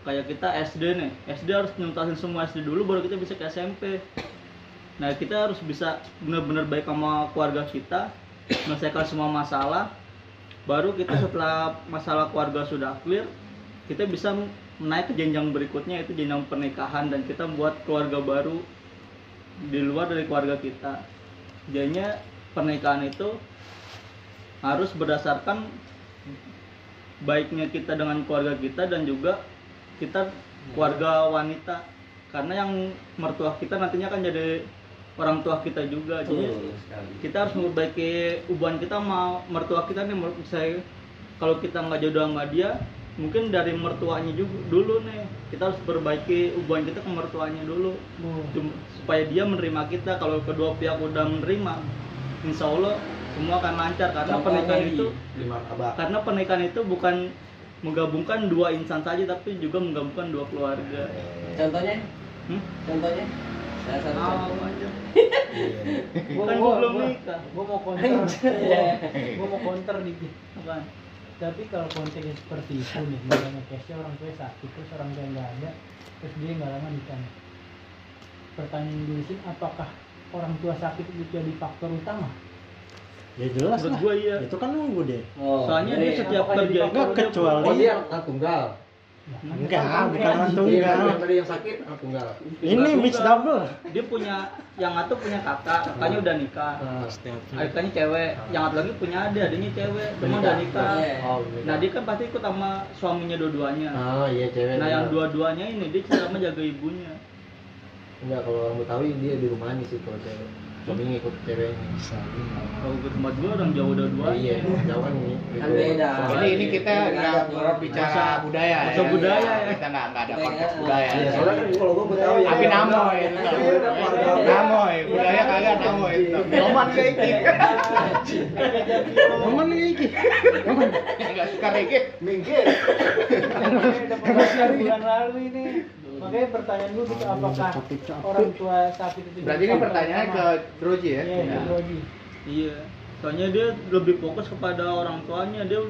Kayak kita SD nih. SD harus nuntasin semua SD dulu baru kita bisa ke SMP nah kita harus bisa benar-benar baik sama keluarga kita menyelesaikan semua masalah baru kita setelah masalah keluarga sudah clear kita bisa naik ke jenjang berikutnya itu jenjang pernikahan dan kita buat keluarga baru di luar dari keluarga kita. Jadinya pernikahan itu harus berdasarkan baiknya kita dengan keluarga kita dan juga kita keluarga wanita. Karena yang mertua kita nantinya kan jadi orang tua kita juga jadi Betul sekali. kita harus memperbaiki hubungan kita sama mertua kita nih menurut saya kalau kita nggak jodoh sama dia mungkin dari mertuanya juga dulu nih kita harus perbaiki hubungan kita ke mertuanya dulu Oh. Supaya dia menerima kita kalau kedua pihak udah menerima insya Allah semua akan lancar karena Contohnya pernikahan itu karena pernikahan itu bukan menggabungkan dua insan saja tapi juga menggabungkan dua keluarga Contohnya? Hmm? Contohnya? Salah satu Ah, contoh. banyak. Gua- kan gua- gua belum nikah Gua mau counter. Gua mau counter dikit. Apaan? Tapi kalau konteksnya seperti itu nih, misalnya case orang tua sakit terus orang tua nggak ada, terus dia nggak lama nikah. Pertanyaan dulu sih, apakah orang tua sakit itu jadi faktor utama? Ya jelas menurut lah. gua iya Itu kan nunggu deh. Oh, soalnya dia jadi- setiap kerja Enggak dia- kecuali Oh dia anak tunggal. Enggak, Kan bukan orang. Iya, tunggal. yang tadi yang sakit tunggal. Ini mix double. dia punya yang satu punya kakak kakaknya udah nikah Ah. adiknya cewek yang satu lagi punya adik adiknya cewek cuma udah nikah Iya. Oh, nah dia kan pasti ikut sama suaminya dua-duanya Oh iya cewek. nah yang dua-duanya ini dia sama jaga ibunya Enggak, kalau orang Betawi dia di rumahnya sih kalau cewek. Suaminya ikut ceweknya. kalau ke tempat gua orang jauh dua-duanya Iya, jauh kan ini. Kan beda. Ini ini kita nggak berbicara budaya ya. masa budaya ya. Kita nggak nggak ada Budaya. konteks budaya. Iya, soalnya kan kalau gua Betawi Tapi ya. namoy itu. Namoy, budaya kagak namoy. Nyoman kayak iki. *laughs* Momen iki. Enggak suka reggae. Minggir. udah pembahasan bulan lalu ini makanya pertanyaan gue gitu apakah orang tua sakit itu Berarti ini pertanyaannya ke Droji ya? Iya, ke Droji. iya. Soalnya dia lebih fokus kepada orang tuanya. Dia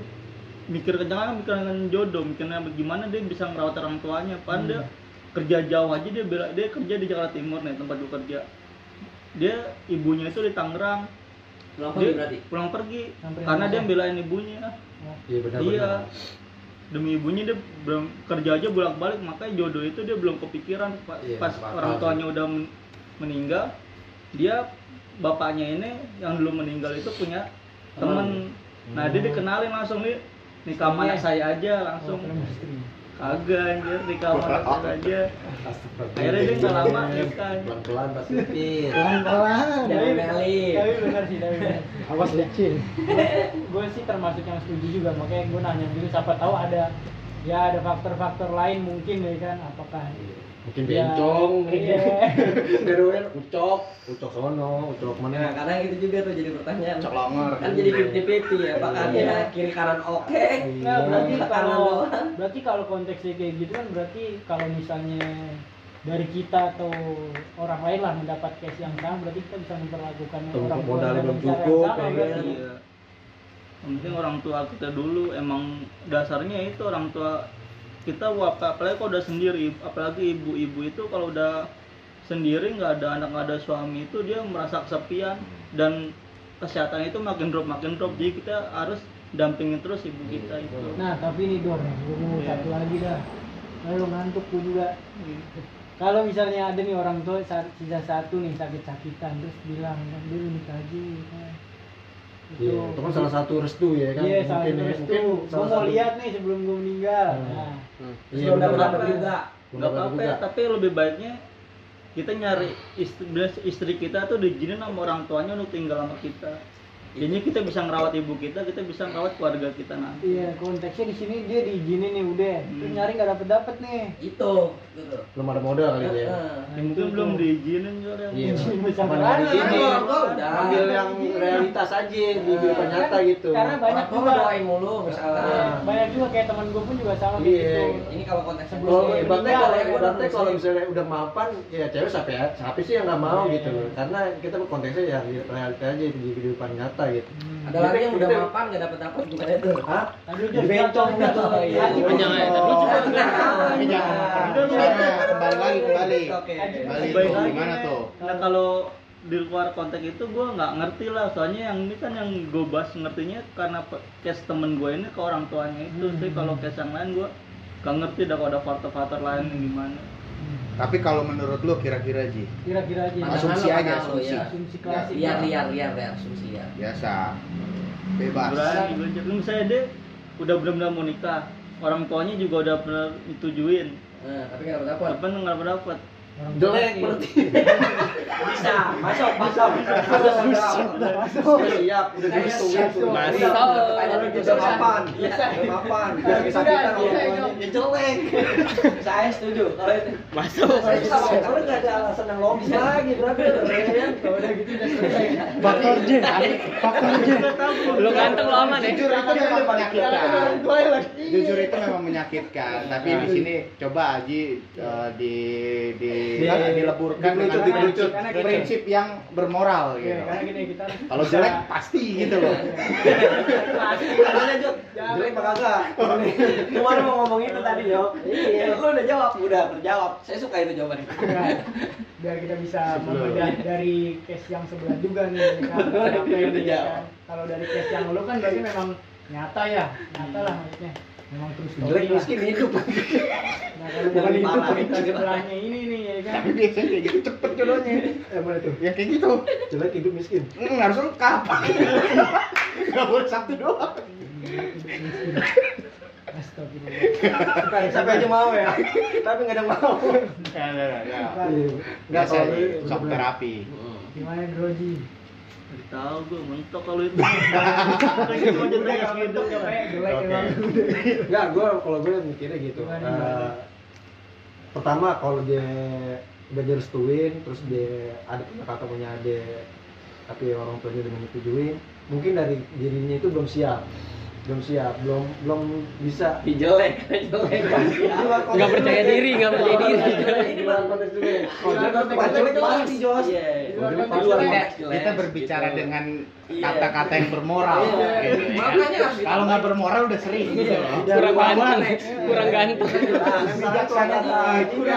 mikir jangan mikir dengan jodoh mikirnya gimana dia bisa merawat orang tuanya. Padahal dia kerja jauh aja dia bela dia kerja di Jakarta Timur nih tempat gue kerja. Dia ibunya itu di Tangerang. Pulang dia pergi berarti. pulang pergi. Sampai karena dia belain ibunya. Iya benar iya. benar. Demi ibunya dia belum kerja aja bolak balik makanya jodoh itu dia belum kepikiran. Pa- Iya, pas bakal orang tuanya udah men- meninggal dia bapaknya ini yang dulu meninggal itu punya temen nah dia dikenalin langsung nih nikah sama Iya. saya aja Oh, langsung chemistry. Kagak anjir anak saya aja akhirnya dia nggak lama nikah Pelan pelan pasti. Pir. Pelan-pelan. Jangan Meli. tapi benar sih tapi benar Awas licin. *laughs* gue sih termasuk yang setuju juga makanya gue nanya dulu siapa tahu ada ya ada faktor-faktor lain mungkin ya kan apakah Mungkin Ya, bencong. iya. Garuan ucok, ucok sono, ucok Nah, mana? karena itu juga tuh jadi pertanyaan. Colonger. Kan jadi 50-50 ya, apakah Iya. dia kiri kanan oke? Nah, berarti kalau doang. berarti kalau konteksnya kayak gitu kan berarti kalau misalnya dari kita atau orang lain lah mendapat case yang sama berarti kita bisa memperlakukan orang tua dengan belum cara yang cukup, sama ya berarti. kan? Iya. Yang penting orang tua kita dulu emang dasarnya itu orang tua kita apa apalagi kalau udah sendiri apalagi ibu-ibu itu kalau udah sendiri nggak ada anak nggak ada suami itu dia merasa kesepian dan kesehatan itu makin drop makin drop jadi kita harus dampingin terus ibu kita itu Nah, tapi ini Dor, gue mau Iya. satu lagi dah. Lalu ngantuk gue juga. Kalau misalnya ada nih orang tua sa- sisa satu nih sakit-sakitan terus bilang dulu nikah aja Iya, itu kan salah satu restu ya kan? Iya, salah Mungkin satu ya, restu. mungkin Gue salah mau satu- lihat nih sebelum gue meninggal. Hmm. Nah, Iya, Belum dapat juga. nggak apa-apa tapi lebih baiknya kita nyari istri, istri kita tuh diizinin sama orang tuanya untuk tinggal sama kita jadinya kita bisa ngerawat ibu kita kita bisa ngerawat keluarga kita nanti iya konteksnya di sini dia diizinin nih udah. Terus Hmm. nyari nggak dapet dapet nih. Itu. gitu. Belum ada modal kali ya. Ya, mungkin belum diizinin juga yang Iya. Orang tua udah. Ambil yang realitas aja di kehidupan Kan- nyata gitu. Karena banyak juga. doain mulu misalnya. Iya, banyak juga kayak teman gue pun juga sama kayak Iya. gitu. Ini kalau konteks Sebelum Kalau dia ibaratnya meninggal, kalau kalau misalnya udah mapan ya cewek siapa ya siapa sih yang nggak mau Iya. gitu karena kita konteksnya ya di realita aja di kehidupan nyata gitu Ada lagi yang udah mapan nggak dapat dapat gimana itu? Hah? Bencong gitu. jangan. Iya. Haji, Jangan, bencong. tapi juga- Tapi jangan karena kembali lagi kembali. Kembali tuh gimana tuh? nah kalau di luar konteks itu gue nggak ngerti lah soalnya yang ini kan yang gue bahas ngertinya karena case temen gue ini ke orang tuanya itu Hmm. sih kalau case yang lain gue gak ngerti dah kalau ada faktor-faktor lain yang gimana Tapi kalau menurut lu kira-kira Ji? Kira-kira aja. Pandangan Asumsi lo, aja, pandangan lo, asumsi. ya. Asumsi klasik. Liar liar liar ya asumsi ya. Biasa. Bebas. berani belajar Lu misalnya dia udah benar-benar mau nikah orang tuanya juga udah pernah ditujuin Nah, tapi nggak dapat apa nggak dapat jelek. Berarti *laughs* Bisa, masuk, masuk. masuk siap udah tuh Masuk. udah mapan. Bisa. udah mapan. Ya, udah sudah, orang sudah, tuanya. Ya jelek. Saya setuju. Kalau itu. Masuk. karena nggak ada alasan yang logis lagi berarti. Kalau udah gitu udah selesai faktor J faktor J. Lu ganteng lo aman ya? jujur itu memang menyakitkan. jujur itu memang menyakitkan. Tapi di sini coba Aji eh, di di Di- dileburkan dikerucut, dengan dikerucut. prinsip, prinsip yang bermoral Iya, gitu. karena gini kita kalau jelek pasti gitu loh. Lanjut. jelek apa kagak? Kemarin mau ngomong itu tadi, yo. Iya, lu udah jawab, udah terjawab. Saya suka itu jawabannya. Biar kita bisa membedah dari case yang sebelah juga nih. Ya *laughs* kan. kalau dari case yang lu kan berarti memang nyata ya. Nyata lah maksudnya memang terus jelek miskin hidup. *laughs* Nah kalau Bukan tapi sebelahnya ini nih ya kan? Tapi biasanya kayak gitu cepet jodohnya. Eh mana tuh? Ya kayak gitu. Jelek hidup miskin. Hmm, harus lengkap. *laughs* Nggak boleh satu doang. Astagfirullah. sampai aja mau ya? Tapi nggak ada yang mau. Ya, ya, ya, ya. nggak. Biasa kalau Ji, lu- shock terapi Gimana Droji? Nggak tahu gue mentok kalau itu *laughs* kayak gitu aja kayak gitu ya jelek Oke. emang. Enggak, gue kalau gue mikirnya gitu. Eh, pertama kalau dia udah direstuin, terus dia ada punya kakak punya adik, tapi orang tuanya udah menyetujuin, mungkin dari dirinya itu belum siap, belum siap, belum belum bisa. Jelek, jelek. Nggak percaya diri, nggak percaya diri. Di luar konteks juga. Iya. Kita berbicara gitu. dengan Iya. kata-kata yang bermoral Iya. gitu, ya Makanya harus kalau nggak bermoral udah sering gitu loh Kurang ganteng, kurang ganteng, kurang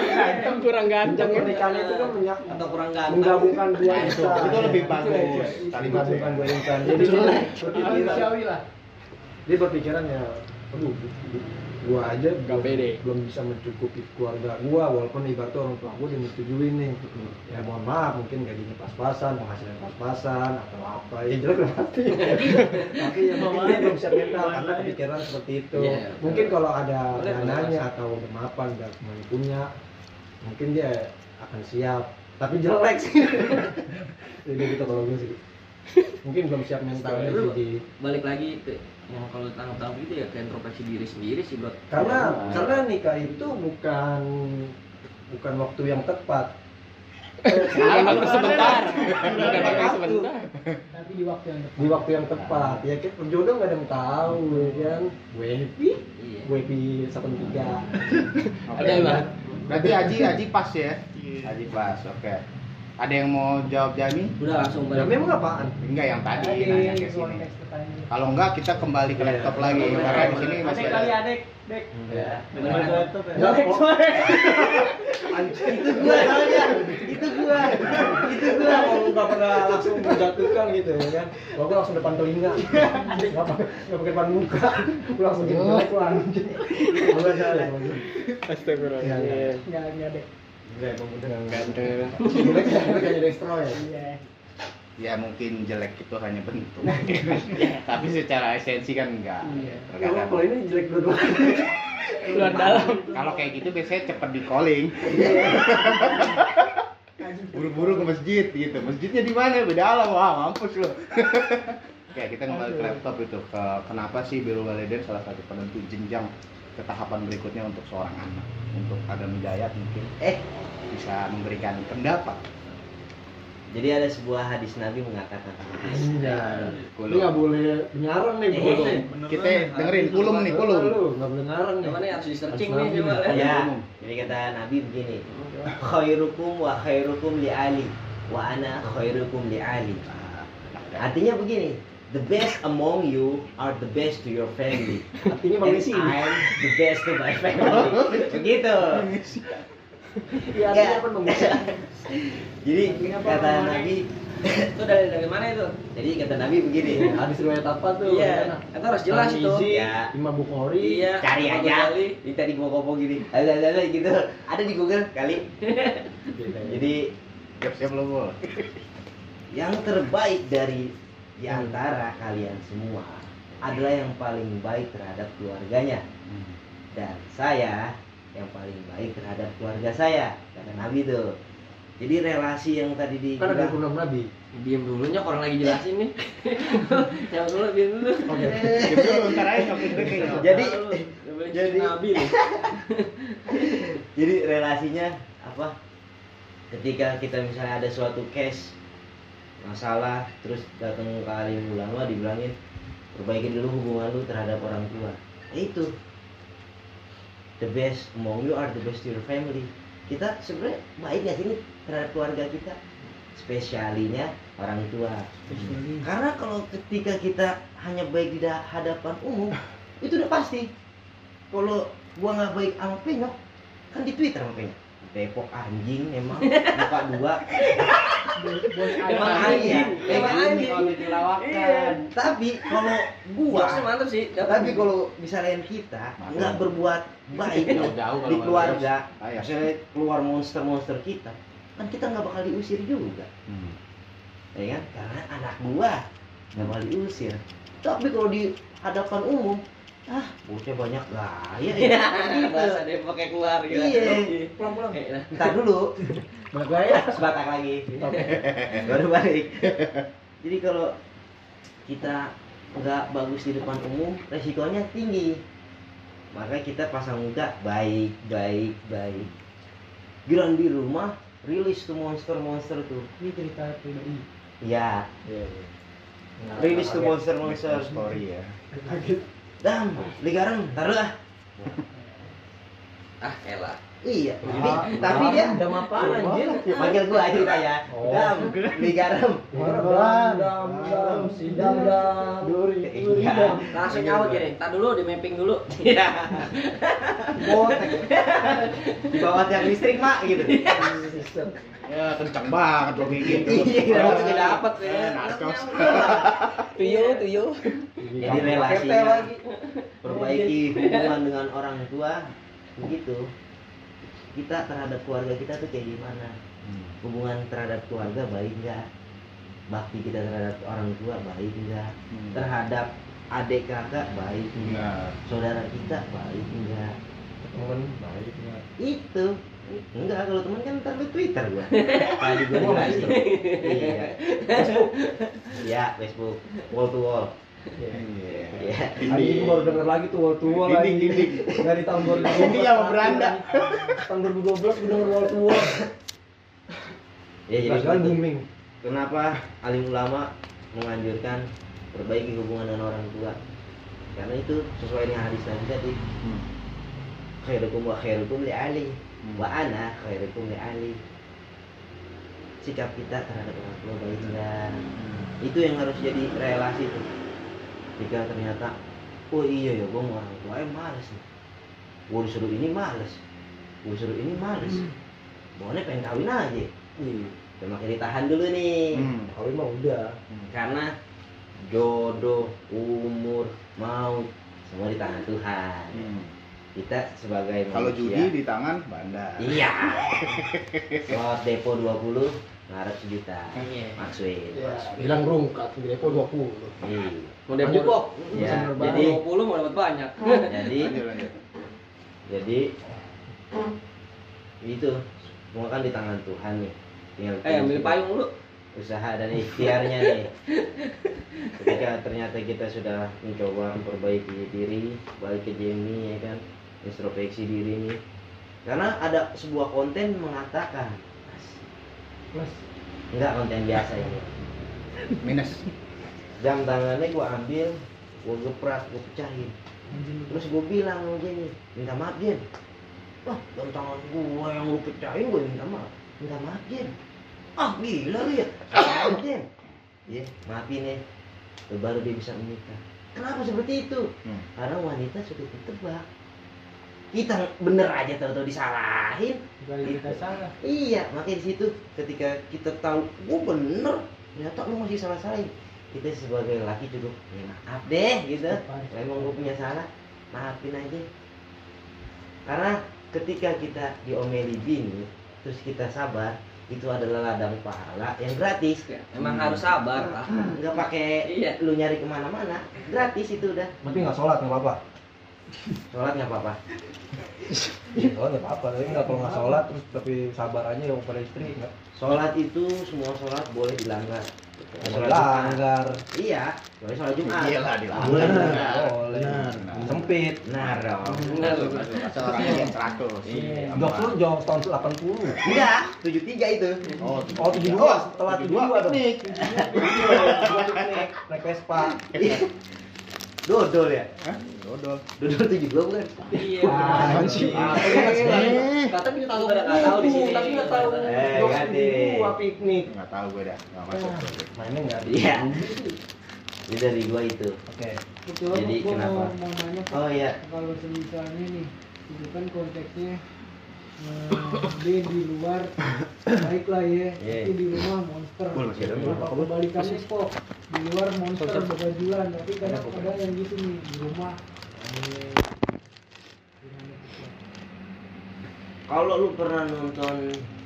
ganteng kurang ganteng. Pernikahan itu kan menyak Atau kurang ganteng. menggabungkan dua itu, lebih bagus kalimat menggabungkan dua insan. Jadi Jelek. Manusiawi lah. Dia berpikiran ya, aduh, gua aja belum, pede. belum bisa mencukupi keluarga gua walaupun ibaratnya orang tua gua udah menyetujui nih. Ya mohon maaf mungkin gajinya pas-pasan penghasilan pas-pasan atau apa ya jelek pasti. *laughs* Tapi ya mungkin dia belum siap mental karena kepikiran seperti itu. Iya, mungkin kalau ada dananya atau udah mapan udah semuanya punya mungkin dia akan siap. Tapi jelek sih. *laughs* Jadi gitu kalau gue sih. Mungkin belum siap mentalnya Ji. balik lagi ke yang kalau tangkap tangkap itu ya ke introspeksi diri sendiri sih bro. Karena Ya. karena nikah itu bukan bukan waktu yang tepat. Bukan waktu sebentar, bukan waktu. sebentar. Tapi di waktu yang tepat. di waktu yang tepat. Ya kan jodoh nggak ada yang tahu ya kan? Gue happy iya. Gue happy satu tiga. Ada yang bang? berarti Aji Aji pas ya? Aji pas oke. Ada yang mau jawab Jami? Udah langsung balik. memang apaan? Enggak yang tadi nanya ke sini. Kalau enggak kita kembali ke laptop lagi Iya. karena di sini masih kali ada adek dek ya laptop ya kok. Itu gua soalnya. Itu gua. Itu gua. kalau nggak pernah langsung menjatuhkan gitu ya kan kalau gue langsung depan telinga *laughs* nggak pakai nggak pakai depan muka gue langsung gitu jelek lu anjing gue salah Astagfirullahaladzim. Enggak enggak deh. Enggak, emang udah Ganteng. jelek jelek kayak destro ya Iya. Ya mungkin jelek itu hanya bentuk *laughs* tapi secara esensi kan enggak Iya. Terkadang. kalau ini jelek dua-dua Luar dalam. kalau kayak gitu biasanya cepet di calling buru-buru ke masjid gitu masjidnya di mana beda alam wah mampus lo *laughs* Oke, kita kembali ke laptop itu. Ke, kenapa sih Birrul Walidain salah satu penentu jenjang ke tahapan berikutnya untuk seorang anak? Untuk Adam Hidayat mungkin Eh, bisa memberikan pendapat. Jadi ada sebuah hadis Nabi mengatakan Iya. Ini nggak boleh ngarang nih, Eh, kulum. Kita dengerin kulum nih, kulum. Lu nggak boleh ngarang nih. Coba nih harus di searching nih nabi coba nih. Ya, jadi kata Nabi begini. Khairukum wa khairukum li Ali wa ana khairukum li Ali. Artinya begini, the best among you are the best to your family. Artinya And mengisi. I'm the best to my family. *laughs* Begitu. Iya, artinya apa mengisi? *laughs* Jadi kata Nabi, *laughs* itu dari dari mana itu jadi kata Nabi begini. Hadis riwayat apa tuh? iya itu harus jelas itu Tirmizi, Ya. Imam Bukhari. iya Cari aja. Ini tadi gua ngomong gini. Ada ada ada gitu. Ada di Google kali. *laughs* Jadi Siap-siap lo, Bu. yang terbaik dari di antara kalian semua adalah yang paling baik terhadap keluarganya dan saya yang paling baik terhadap keluarga saya kata Nabi tuh. Jadi relasi yang tadi kan ada nabi. Diam dulu nyok orang lagi jelasin nih. *laughs* Jawab dulu, diam dulu. oke. Itu ntar aja Jadi- jadi nabi *laughs* jadi relasinya apa? Ketika kita misalnya ada suatu case masalah terus datang ke alim ulama dibilangin perbaiki dulu hubungan lu terhadap orang tua. Itu the best among you are the best to your family. Kita sebenarnya baik gak sih nih terhadap keluarga kita? Spesialinya orang tua. Karena kalau ketika kita hanya baik di da- hadapan umum itu udah pasti. Kalau gua nggak baik sama penyok kan di twitter sama penyok Depok anjing emang muka dua. Emang anjing. emang anjing. kalau Iya. dilawakan tapi kalau gua mantap sih. tapi kalau misalnya kita nggak berbuat baik di keluarga misalnya keluar monster-monster kita kan kita nggak bakal diusir juga. Hmm. ya kan? Karena anak gua nggak bakal diusir. Tapi kalau di hadapan umum ah. Bocah banyak. Gaya *laughs* ya Bahasa dia pakai keluar gitu. Iya. Pulang-pulang. Eh, nah. ntar dulu. Banyak gaya *laughs* sebatak lagi. *laughs* Baru balik. Jadi kalau kita nggak bagus di depan umum resikonya tinggi. Maka kita pasang muka baik baik baik. Giran di rumah rilis tuh monster-monster tuh. Ini cerita pribadi. Ya Iya, iya. rilis tuh monster-monster. Story ya dam ligaran taruh ah Ah, elah. iya jadi Ah, tapi dia dam apaan anjir panggil gua aja kayak Oh. dam ligaran dam dam dam sidam dam duri duri. Iya. dam Langsung nyaut gini. Entar dulu di mapping dulu. di bawah tiang listrik mak gitu. Ya kencang banget gitu Iya, Kalau iya. tidak dapat ya. narkos. Tuyul, tuyul. Jadi relasinya perbaiki hubungan dengan orang tua begitu. Kita terhadap keluarga kita tuh kayak gimana? Hubungan terhadap keluarga baik nggak? Bakti kita terhadap orang tua baik nggak? Terhadap adik kakak baik nggak? Enggak. saudara kita baik nggak? Temen baik nggak? Itu. Enggak kalau teman kan ntar di twitter gua. *laughs* Tadi gua Twitter. iya. Facebook ya facebook. Wall to wall Iya. iya Anjing baru denger lagi tuh wall to wall lagi. dinding. Dari tahun 2012. Dinding sama beranda. Tahun 2012 gue denger wall to wall. ya jadi begitu. booming. kenapa alim ulama menganjurkan perbaiki hubungan dengan orang tua karena itu sesuai dengan hadis Nabi tadi Hmm. khairukum wa khairukum li ali wa ana khairukum li ali sikap kita terhadap orang tua baik enggak itu yang harus jadi relasi tuh jika ternyata oh iya ya gue mau orang tua eh males nih gue disuruh ini males gue disuruh ini males pokoknya pengen kawin aja Iya. udah makin ditahan dulu nih Hmm. Kawin mah udah. karena jodoh umur maut semua di tangan Tuhan Hmm. kita sebagai Kalau judi di tangan bandar. iya *laughs* slot depo 20 ngarep sejuta Iya. maksud Bilang rungkat di depo 20. iya Mau Lanjut, kok. Ya, Jadi jadi 20 mau dapat banyak. jadi jadi itu semua kan di tangan Tuhan nih tinggal Eh, ambil payung dulu. usaha dan ikhtiarnya nih ketika ternyata kita sudah mencoba memperbaiki diri balik ke Jamie ya kan introspeksi diri nih karena ada sebuah konten mengatakan Mas, enggak konten biasa ini. Minus. jam tangannya gua ambil gua geprak gua pecahin. Terus gua bilang sama Jenny minta maaf Jen. Wah jam tangan gua yang lu pecahin gua minta maaf. Minta maaf Jen. Ah gila lu ya. Maaf Jen? Ya maafin ya baru dia bisa menikah. Kenapa seperti itu? Hmm. karena wanita sudah ditebak kita bener aja tahu-tahu disalahin bukan kita salah Iya, makanya di situ ketika kita tahu, gue bener, ternyata lu masih salah salahin. Kita sebagai laki cukup, ya maaf deh gitu. Kalau Emang gue punya salah, maafin aja. Karena ketika kita diomeli bini, terus kita sabar, itu adalah ladang pahala yang gratis Emang harus sabar lah. nggak pakai Iya. lu nyari ke mana-mana gratis itu udah Berarti nggak sholat nggak apa-apa. Sholat nggak apa-apa Iya, sholat nggak apa-apa. Tapi nggak kalau nggak sholat terus tapi sabar aja yang pada istri nggak. sholat itu semua sholat boleh dilanggar Sholat langgar. iya boleh sholat jumat Iya lah, dilanggar. boleh dilanggar Boleh. Sempit. nah dong Benar. Seorang yang 100. Iya. Jok lu jok tahun 80. enggak 73 itu Oh, Oh, 72 setelah 72 dong. piknik. Gua piknik naik Vespa. Dodol ya Hah? Dodol. dodol 72 bukan Iya. Apaan sih? Eh, Kata kita tahu pada nggak tahu di sini. Tapi nggak tahu. Eh, ganti. 72 piknik. Enggak tahu gue dah, enggak masuk. Mainnya nggak ada. Iya. ini dari gua itu Oke. Jadi gua kenapa? oh iya kalau semisalnya nih itu kan konteksnya di luar baik lah ya. Iya. tapi di rumah monster. Ada, Bol. kebalikannya kok? Di luar monster begajulan tapi kadang kadang yang gitu nih di rumah. Eh, kalau lu pernah nonton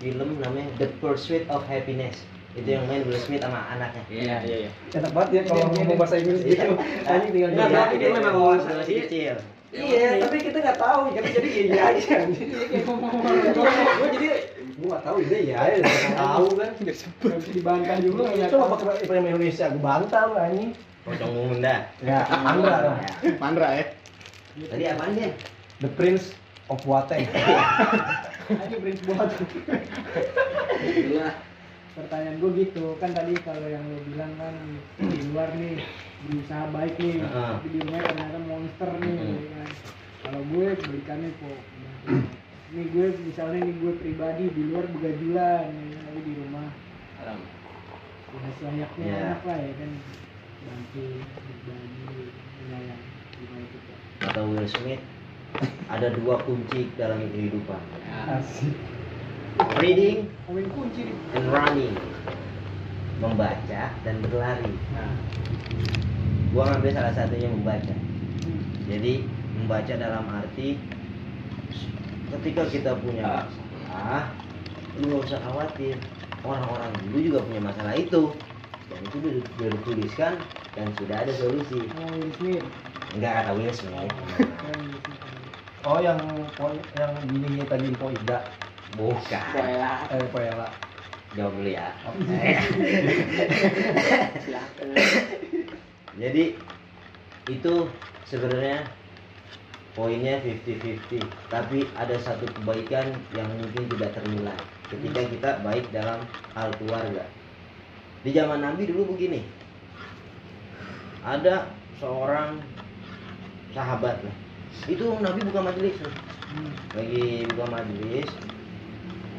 film namanya The Pursuit of Happiness itu yang main Will Smith sama anaknya. Iya, iya, iya. Enak banget ya kalau ngomong bahasa Inggris gitu. Anjing tinggal Enggak, diam. tapi dia memang masih kecil Iya, tapi kita nggak tahu. Jadi jadi iya aja. Gue jadi gue nggak tahu ide ya. ya, nggak Tahu kan. Bisa dibantah juga nggak Coba pakai film Indonesia gue bantah lu anjing. pocong munda Ya, Andra. lah. Pandra ya. tadi apaan dia The Prince of Wateng. Aja *laughs* prince Itulah. pertanyaan gue gitu kan tadi kalau yang lo bilang kan di luar nih berusaha baik nih. Heeh. tapi di rumah ternyata monster nih ya kan. Kalau gue kebalikannya kok. Ini gue misalnya nih gue pribadi di luar begajulan ya, tapi di rumah. Alam. ya selayaknya anak lah ya kan? Bantu berbagi menyayang gimana itu kata Will Smith ada dua kunci dalam kehidupan. Asik. reading kunci and running. Membaca dan berlari. Nah gua ngambil salah satunya membaca. Jadi membaca dalam arti ketika kita punya masalah lu nggak usah khawatir. Orang-orang dulu juga punya masalah itu. Dan itu sudah dituliskan dan sudah ada solusi. Enggak kata Will Smith Smith. Oh yang yang bininya tadi Po Ida. bukan. Eh Po Ella. jawab dulu ya *laughs* jadi itu sebenarnya poinnya 50-50 tapi ada satu kebaikan yang mungkin tidak ternilai ketika kita baik dalam hal keluarga. Di zaman Nabi dulu begini. Ada seorang sahabat lah. Itu Nabi buka majelis. Hmm. lagi buka majelis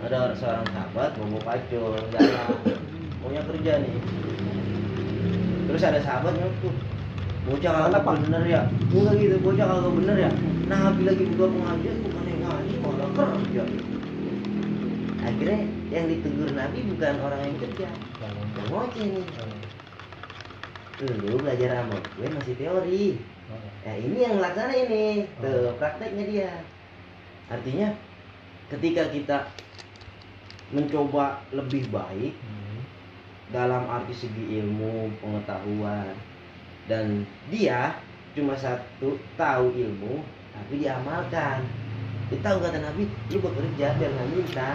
ada seorang sahabat bawa pacul jalan maunya kerja nih terus ada sahabat nyukup bocah kagak bener ya? Enggak gitu bocah kagak bener ya? Nabi lagi buka pengajian bukan yang ngaji malah kerja. Akhirnya yang ditegur nabi bukan orang yang kerja. Yang ngoceh nih. Lu belajar sama gue masih teori. Ya ini yang laksana ini. Tuh prakteknya dia. Artinya ketika kita mencoba lebih baik dalam arti segi ilmu pengetahuan. Dan dia cuma satu tahu ilmu tapi diamalkan dia tahu kata Nabi lu bekerja biar nggak minta.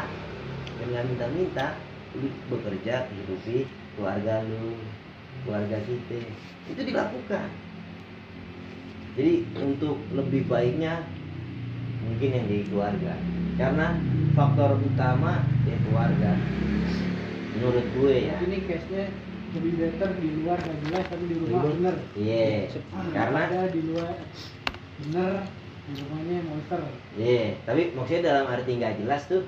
Biar nggak minta-minta lu bekerja hidupi keluarga lu keluarga kita. Itu dilakukan. Jadi untuk lebih baiknya mungkin yang di keluarga. Karena faktor utama ya keluarga menurut gue ya ini case nya lebih better di luar nggak jelas tapi di rumah Di bener iya karena ada di luar bener di rumahnya monster iya tapi maksudnya dalam arti nggak jelas tuh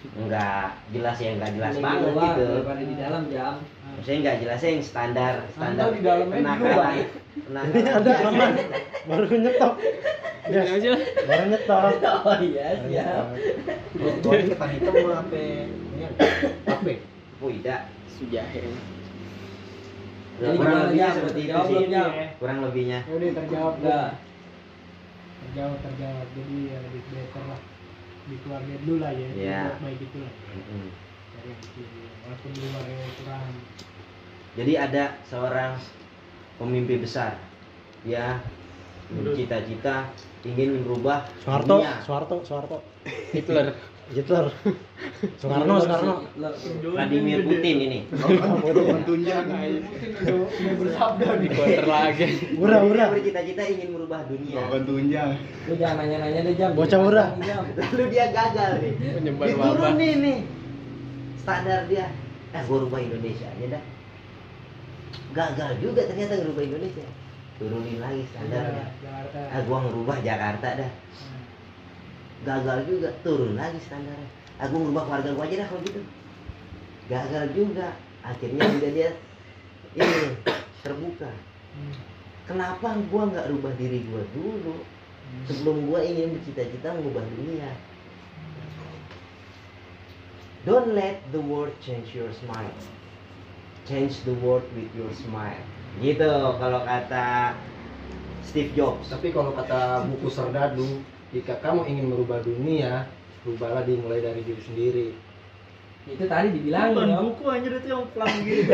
nggak jelas yang nggak jelas Mending banget luar gitu daripada di dalam jam. maksudnya nggak jelasnya yang standar standar Anda di dalamnya di penakalan luar. penakalan Baru nyetok. Ini aja. Baru nyetok. *laughs* Oh iya, siap. Gua ini ketan hitam mau HP. Tidak Sujahe. Jadi kurang lebihnya Jam? seperti itu sih Jam? kurang lebihnya ya udah terjawab Enggak. terjawab terjawab jadi ya lebih better lah di keluarga dulu lah ya Iya. buat baik itu lah dari yang kecil walaupun di luar ada kekurangan Jadi ada seorang pemimpi besar. Dia cita-cita ingin merubah Soeharto. Soeharto Soeharto Hitler *laughs* Hitler Soekarno Soekarno Vladimir Putin ini. Tunjang. dia bersabda di counter lagi Ura Dia ura bercita-cita ingin merubah dunia. Bukan tunjang. lu jangan nanya-nanya deh jam Bocah murah. Lalu dia gagal nih. penyebar Dia wabah turun nih nih. Standar dia. Eh gua rubah Indonesia aja dah. Gagal juga ternyata ngerubah Indonesia. Turunin lagi standarnya. Jakarta Ah gua ngerubah Jakarta dah. Gagal juga, turun lagi standarnya. Aku ngerubah keluarga gua aja dah kalau gitu. Gagal juga. Akhirnya udah dia ini terbuka. Kenapa gua nggak rubah diri gua dulu? Sebelum gua ingin bercita-cita mengubah dunia. Don't let the world change your smile. Change the world with your smile. Gitu kalau kata Steve Jobs. Tapi kalau kata buku Serdadu, jika kamu ingin merubah dunia, rubahlah dimulai dari diri sendiri. itu tadi dibilangin bukan dong buku anjir itu yang pelang *laughs* gitu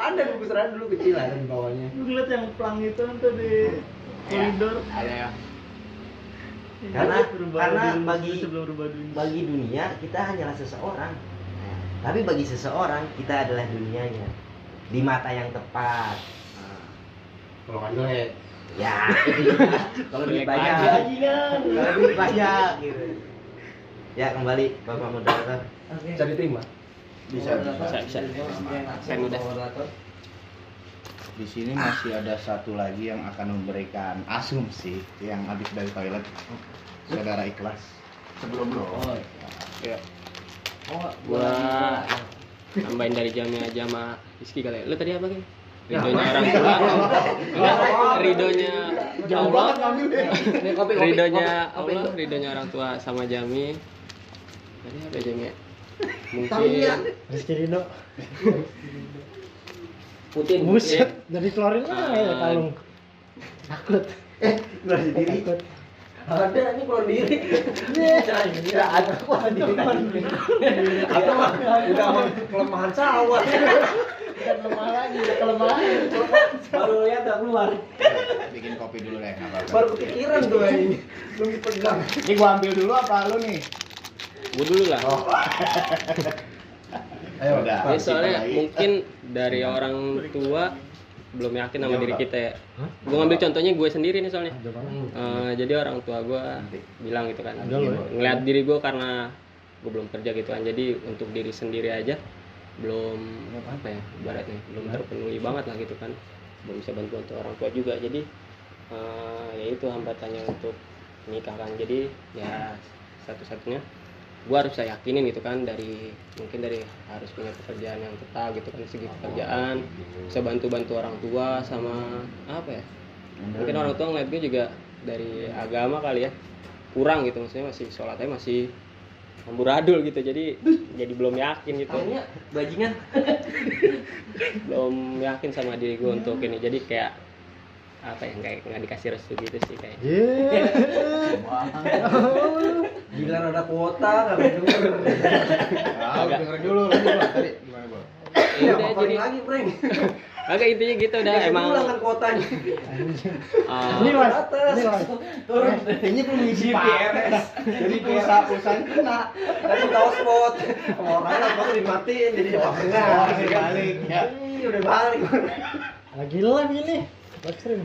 ada buku Serdadu dulu kecil ada di bawahnya. lu ngeliat yang pelang itu tuh di koridor Ada ya. Karena karena bagi sebelum berubah dunia bagi dunia kita hanyalah seseorang. Tapi bagi seseorang kita adalah dunianya. Di mata yang tepat. Kalau nggak jelek, Ya, *laughs* kalau duit Jelek banyak, aja. kalau duit banyak gitu. Ya kembali Bapak Moderator. Oke. bisa diterima. Bisa, bisa, bisa. Kan udah. Di sini masih ada satu lagi yang akan memberikan asumsi yang habis dari toilet. Saudara ikhlas. Sebelum lo. Oh, Ya. oh gua tambahin dari jamnya aja sama Rizky kali ya. lu tadi apa kan ridonya orang tua. Enggak ridonya Allah. Ini kopi, kopi, ridonya kopi, kopi. Allah ridonya orang tua sama Jami. Tadi apa Jami? Ya? mungkin. Rizky Rino Putin. Buset jadi keluarin lah ya Ah. kalung takut. Eh, keluar sendiri. takut Ada, ini keluar diri. Ya, ada keluar sendiri. Atau mah udah mah kelemahan sawah. bukan lemah lagi udah kelemahan baru lihat udah keluar Bikin kopi dulu deh, apa-apa. Baru kepikiran tuh ini. Belum dipegang. Ini gua ambil dulu apa lu nih? gua dulu lah Ayo, Udah. ya soalnya mungkin dari orang tua belum yakin sama diri kita ya. Gua ngambil contohnya gue sendiri nih soalnya. Eh, jadi orang tua gue bilang gitu kan. Ada loh. ngeliat diri gue karena gue belum kerja gitu kan. Jadi untuk diri sendiri aja belum apa ya? ibaratnya belum terpenuhi banget lah gitu kan. Belum bisa bantu bantu orang tua juga. Jadi eh, ya itu hambatannya untuk nikah kan. Jadi ya satu-satunya gue harus saya yakinin gitu kan dari mungkin dari harus punya pekerjaan yang tetap gitu kan segi pekerjaan bisa bantu bantu orang tua sama apa ya? Mungkin orang tua ngeliat gue juga dari agama kali ya kurang gitu maksudnya masih sholatnya masih amburadul gitu jadi jadi belum yakin gitu. Taunya bajingan. *laughs* Belum yakin sama diri gue untuk ini jadi kayak apa ya kayak nggak dikasih restu gitu sih kayak yeah. Gila ada kuota nggak denger. Ah, denger dulu lu gua tadi gimana, Bro? ya Iya, udah jadi lagi, Prank. agak intinya gitu udah Kasih emang ulang kan kuotanya. uh, ini mas atas. ini mas Turun. Ini belum ngisi PRS. Jadi pulsa pulsanya kena. Tadi tahu spot. Orang lah baru dimatiin jadi jawab enggak. Oh, balik ya. Ih, udah balik. lagi live ini stream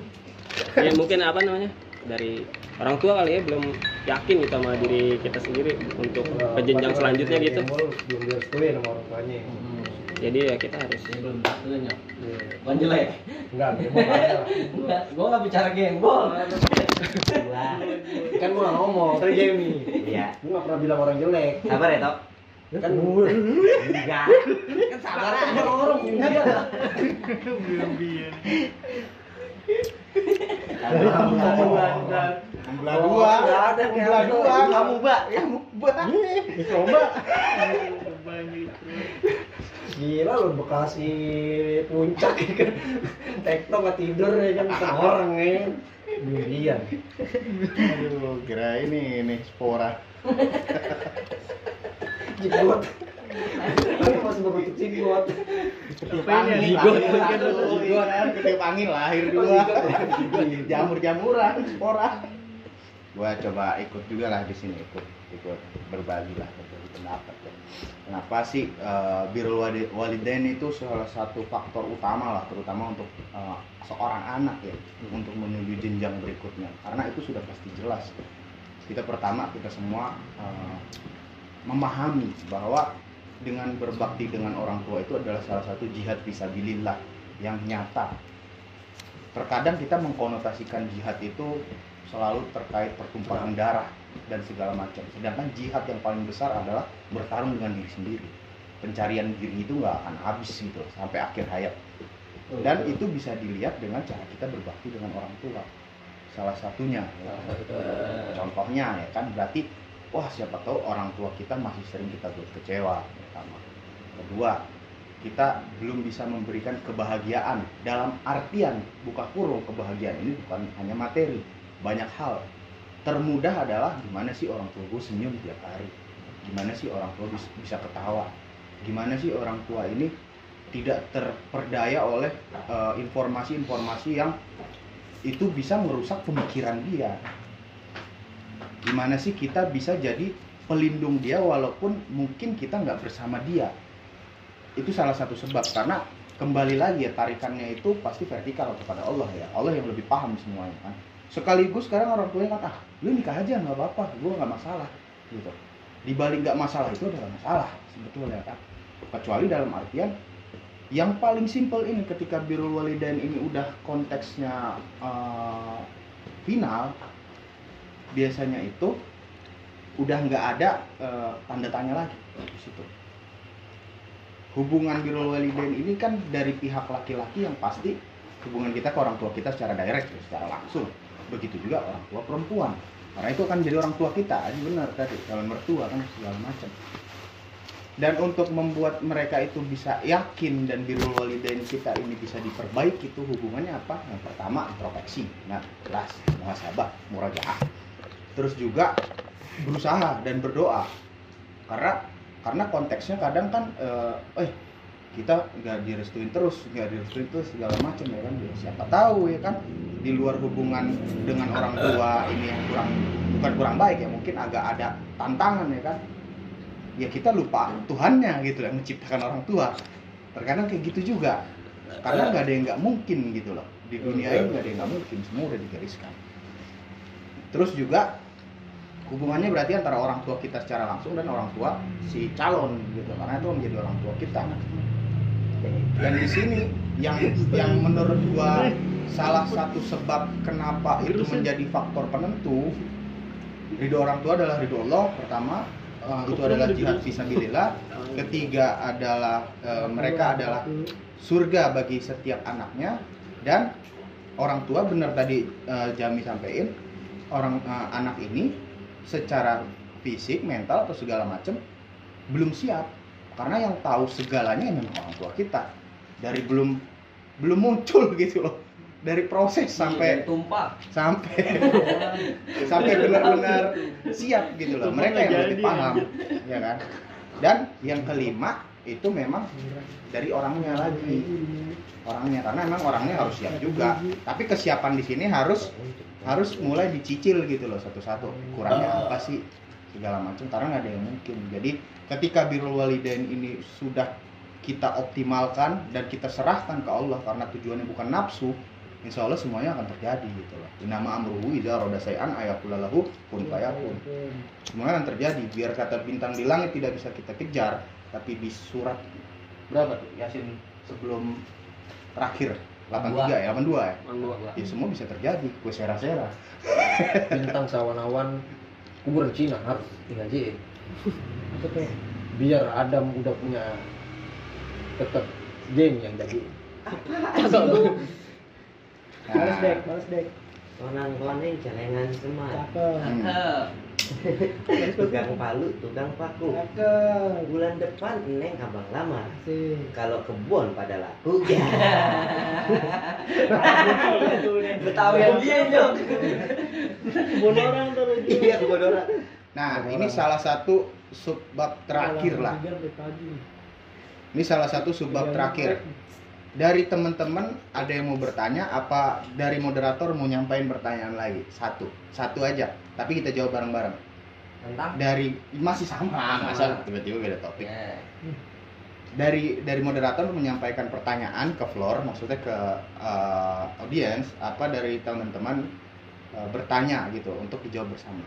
ya mungkin apa namanya dari orang tua kali ya belum yakin gitu sama diri kita sendiri untuk ke jenjang selanjutnya gitu Belum direstuin sama orang tuanya. jadi ya kita harus belum tentunya bukan jelek Enggak, dia mau marah. enggak gua nggak bicara gembol. Kan gua nggak ngomong, tadi Jamie. Iya. Gua nggak pernah bilang orang jelek. Sabar ya, Tok. Kan Enggak. Kan sabar aja. orang juga. Belah dua. Nggak ada, nggak Belah ada. dua. Kamu, Mbak. Kamu, Mbak. dicoba Gila lu Bekasi puncak ya kan. Tekno nggak tidur ya kan bukan orang ya. Durian. Aduh, kira ini ini spora. Jigot. Ini masih berbentuk jigot. Ketiup angin, Zigot, lahir zigot, zigot. Ketiup angin lahir dua. zigot. Jamur-jamuran, spora. Gua coba ikut juga lah di sini ikut ikut berbagi lah berbagi pendapat ya. Kenapa sih eh, birrul wali- walidain itu salah satu faktor utama lah terutama untuk eh, seorang anak ya untuk menuju jenjang berikutnya karena itu sudah pasti jelas kita pertama kita semua eh, memahami bahwa dengan berbakti dengan orang tua itu adalah salah satu jihad visabilillah yang nyata. Terkadang kita mengkonotasikan jihad itu selalu terkait pertumpahan darah dan segala macam. Sedangkan jihad yang paling besar adalah bertarung dengan diri sendiri. Pencarian diri itu nggak akan habis gitu sampai akhir hayat. Dan itu bisa dilihat dengan cara kita berbakti dengan orang tua. Salah satunya, ya. contohnya ya kan berarti wah siapa tahu orang tua kita masih sering kita buat kecewa kedua kita belum bisa memberikan kebahagiaan dalam artian buka kurung kebahagiaan ini bukan hanya materi banyak hal. Termudah adalah gimana sih orang tua gue senyum tiap hari? Gimana sih orang tua bis- bisa ketawa? Gimana sih orang tua ini tidak terperdaya oleh eh, informasi-informasi yang itu bisa merusak pemikiran dia? Gimana sih kita bisa jadi pelindung dia walaupun mungkin kita nggak bersama dia itu salah satu sebab karena kembali lagi ya tarikannya itu pasti vertikal kepada Allah ya. Allah yang lebih paham semuanya kan. Sekaligus sekarang orang tuanya kan ah lu nikah aja nggak apa-apa gue nggak masalah gitu. Di balik nggak masalah itu adalah masalah sebetulnya kan. Kecuali dalam artian yang paling simpel ini ketika birrul walidain ini udah konteksnya eh, final biasanya itu udah nggak ada eh, tanda tanya lagi di situ. Hubungan birrul walidain ini kan dari pihak laki-laki yang pasti hubungan kita ke orang tua kita secara direct, secara langsung. Begitu juga orang tua perempuan. Karena itu akan jadi orang tua kita, ini benar tadi, calon mertua kan segala macam. Dan untuk membuat mereka itu bisa yakin dan birrul walidain kita ini bisa diperbaiki itu hubungannya apa? Yang pertama introspeksi, nah jelas, muhasabah, murajaah terus juga berusaha dan berdoa karena karena konteksnya kadang kan eh, eh kita nggak direstuin terus nggak direstuin terus segala macam ya kan. Ya, siapa tahu ya kan di luar hubungan dengan orang tua ini yang kurang bukan kurang baik ya mungkin agak ada tantangan ya kan. Ya kita lupa Tuhannya gitu yang menciptakan orang tua. Terkadang kayak gitu juga. Karena nggak ada yang nggak mungkin gitu loh. Di dunia ini nggak ada yang nggak mungkin semua udah digariskan. Terus juga hubungannya berarti antara orang tua kita secara langsung dan orang tua si calon gitu karena itu menjadi orang tua kita. Dan di sini yang yang menurut gua salah satu sebab kenapa itu menjadi faktor penentu ridho orang tua adalah ridho Allah pertama eh, itu adalah jihad fisabilillah ketiga adalah eh, mereka adalah surga bagi setiap anaknya. Dan orang tua benar tadi eh, Jami sampaikan orang eh, anak ini secara fisik, mental atau segala macam belum siap. Karena yang tahu segalanya ya memang orang tua kita. Dari belum belum muncul *laughs* gitu loh. Dari proses sampai tumpah. sampai *laughs* sampai benar-benar siap gitu loh. Mereka yang lebih paham ya kan? Dan yang kelima itu memang dari orangnya lagi. Orangnya karena memang orangnya harus siap juga. Tapi kesiapan di sini harus harus mulai dicicil gitu loh satu-satu. Kurangnya apa sih? Segala macam karena nggak ada yang mungkin. Jadi ketika birrul walidain ini sudah kita optimalkan dan kita serahkan ke Allah karena tujuannya bukan nafsu insya Allah semuanya akan terjadi gitu loh. Nama amruhu idza roda sayan ayakulalahu kun fayakun. Semuanya akan terjadi. Biar kata bintang di langit tidak bisa kita kejar tapi di surat berapa tuh Yasin sebelum terakhir 83 ya 82 ya? Ya semua bisa terjadi gue sera-sera bintang sawan-awan kuburan Cina harus Oke. biar Adam udah punya tetap game yang jadi. Males Nah, dek, males dek. konang-koneng celengan semar Cakep. hmm. Tukang palu tukang paku Cakep. bulan depan neng abang lama Sih. kalau kebun pada laku ya *laughs* Betawi yang dia nyok kebun orang terus iya kebun orang Nah, Ada ini orang. salah satu subbab terakhir lah. Tadi. Ini salah satu subbab Tiga terakhir. Dari teman-teman ada yang mau bertanya apa dari moderator mau nyampain pertanyaan lagi? Satu. Satu aja. Tapi kita jawab bareng-bareng. tentang Dari masih sama, masa tiba-tiba beda topik. ya Dari dari moderator menyampaikan pertanyaan ke floor, maksudnya ke eh, audiens apa dari teman-teman eh, bertanya gitu untuk dijawab bersama.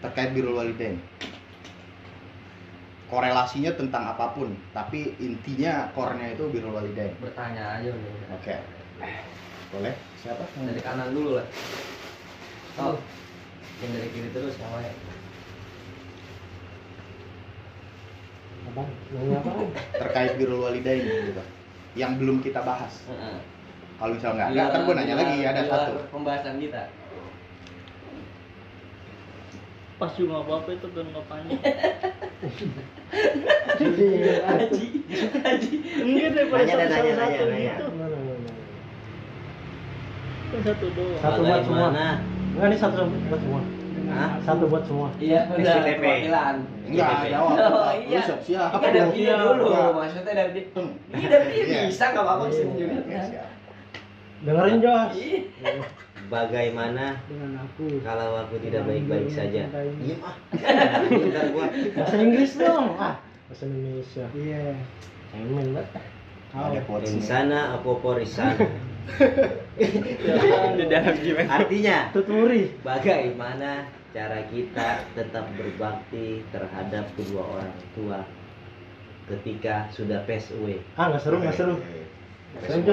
Terkait birrul walidain. Korelasinya tentang apa pun, tapi intinya core-nya itu birrul walidain. bertanya aja Oke. Boleh? Siapa? dari kanan dulu lah oh yang dari kiri terus Abang, nanya apa? Terkait birrul walidain gitu. Yang belum kita bahas. Heeh. Kalau misal nggak ada, ntar gue nanya lagi ada satu. pembahasan kita pas juga apa-apa itu dan nggak panjang haji haji enggak daripada Nanya, satu nanya, satu nanya, nanya. gitu Mana, mana? kan satu doang Satu buat semua. Enggak, ini satu buat semua. Hah? Satu buat semua. iya udah perwakilan Enggak, jawab. Oh, Lu iya. siap-siap. Ini dari dia Iya. dulu Enggak. maksudnya dari dia Hmm. ini dari dia Iya. bisa nggak apa-apa Iya, juga iya, siap. Dengerin Jos. Iya. Bagaimana dengan aku kalau aku tidak baik-baik saja? Diem ah. Bentar gua. Bahasa Inggris dong. Ah, bahasa Indonesia. iya Cemen banget. Ada nih. Insana apa porisana? *laughs* *laughs* di dalam jiwa Artinya, Tuturi. bagaimana cara kita tetap berbakti terhadap kedua orang tua ketika sudah pass away? Ah, nggak seru, nggak seru. Away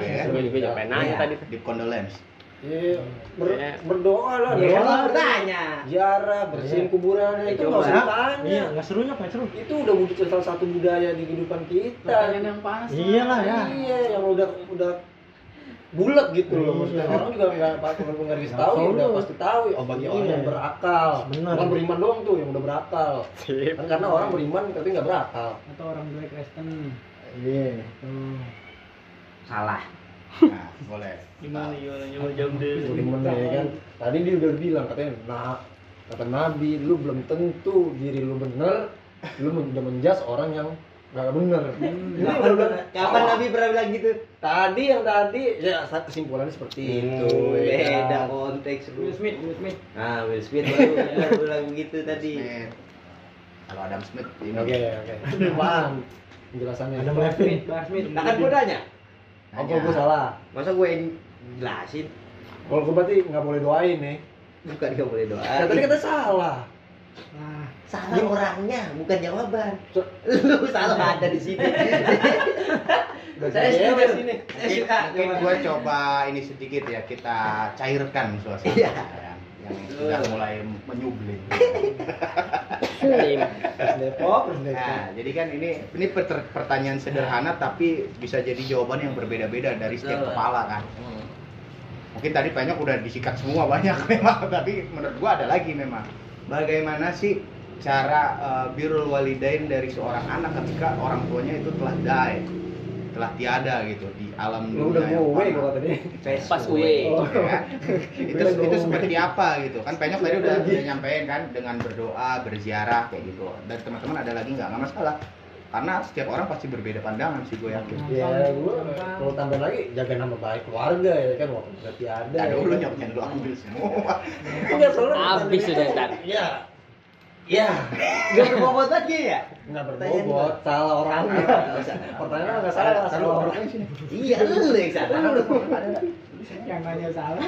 ya. gue juga juga pengen nanya Iya. tadi Deep condolence. Iya, ber- Iya. berdoa lah. Ya, doa. kan bertanya. Ziarah, bersihin Iya. Eh, itu nggak usah Iya, tanya. nggak serunya apa seru? itu udah wujud salah satu budaya di kehidupan kita pertanyaan yang panas Iya lah ya. iya yang udah udah bulat gitu loh. Maksudnya orang juga nggak pakai nggak dikasih tahu ya udah pasti tahu. Ya Oh, bagi orang. yang berakal. Bener. bukan beriman doang tuh yang udah berakal. Kan karena orang beriman tapi nggak berakal. Atau orang tua Kristen. Iya. tuh Salah. *laughs* Nah, boleh. gimana gimana? Coba jawab deh. Beriman ya kan? Tadi dia udah bilang katanya nah kata Nabi lu belum tentu diri lu bener lu udah menjas orang yang nggak bener ini Kapan, udah kapan Nabi pernah bilang gitu? tadi yang tadi ya saat kesimpulannya seperti itu ya Beda kan? konteks. Will Smith Will Smith Nah, Will Smith baru *laughs* baru bilang begitu tadi. Kalau Adam Smith ini. oke oke *laughs* paham penjelasannya Ada Will Levin. Smith Will Smith Nah, kan gua nanya. oh kalau gue salah Masa gue yang jelasin? kalau gue berarti nggak boleh doain nih Bukan gak boleh doa. ya, tadi kata salah nah Salah orangnya, bukan jawaban. Lu salah ada di sini. *laughs* Saya Iya, setuju. sini. Saya suka. Mungkin gua coba ini sedikit ya kita cairkan suasana Iya. ya, yang sudah mulai menyublim. *laughs* Nah, jadi kan ini ini per- pertanyaan sederhana tapi bisa jadi jawaban yang berbeda-beda dari setiap kepala kan. Hmm. Mungkin tadi banyak udah disikat semua *laughs* banyak memang, tapi menurut gua ada lagi memang. Bagaimana sih cara eh, birrul walidain dari seorang anak ketika orang tuanya itu telah die, telah tiada gitu di alam lu udah dunia yang gue fana. kalau tadi pas gue Oh. Ya kan? *laughs* itu itu seperti apa gitu? Kan penyok tadi udah, udah nyampein kan dengan berdoa berziarah kayak gitu. Dan teman-teman ada lagi nggak? Nggak masalah. Karena setiap orang pasti berbeda pandangan sih gue yakin. Ya gue kalau tambah lagi jaga nama baik keluarga ya kan walaupun berarti ada ada ya. dulu kan? nyoknya lu ambil semua. Enggak, soalnya Habis sudah, ntar. ya ya Gak berbobot lagi ya? nggak berbobot. salah orangnya pertanyaan nggak salah salah. orang. Iya, lu yang salah. yang nanya salah.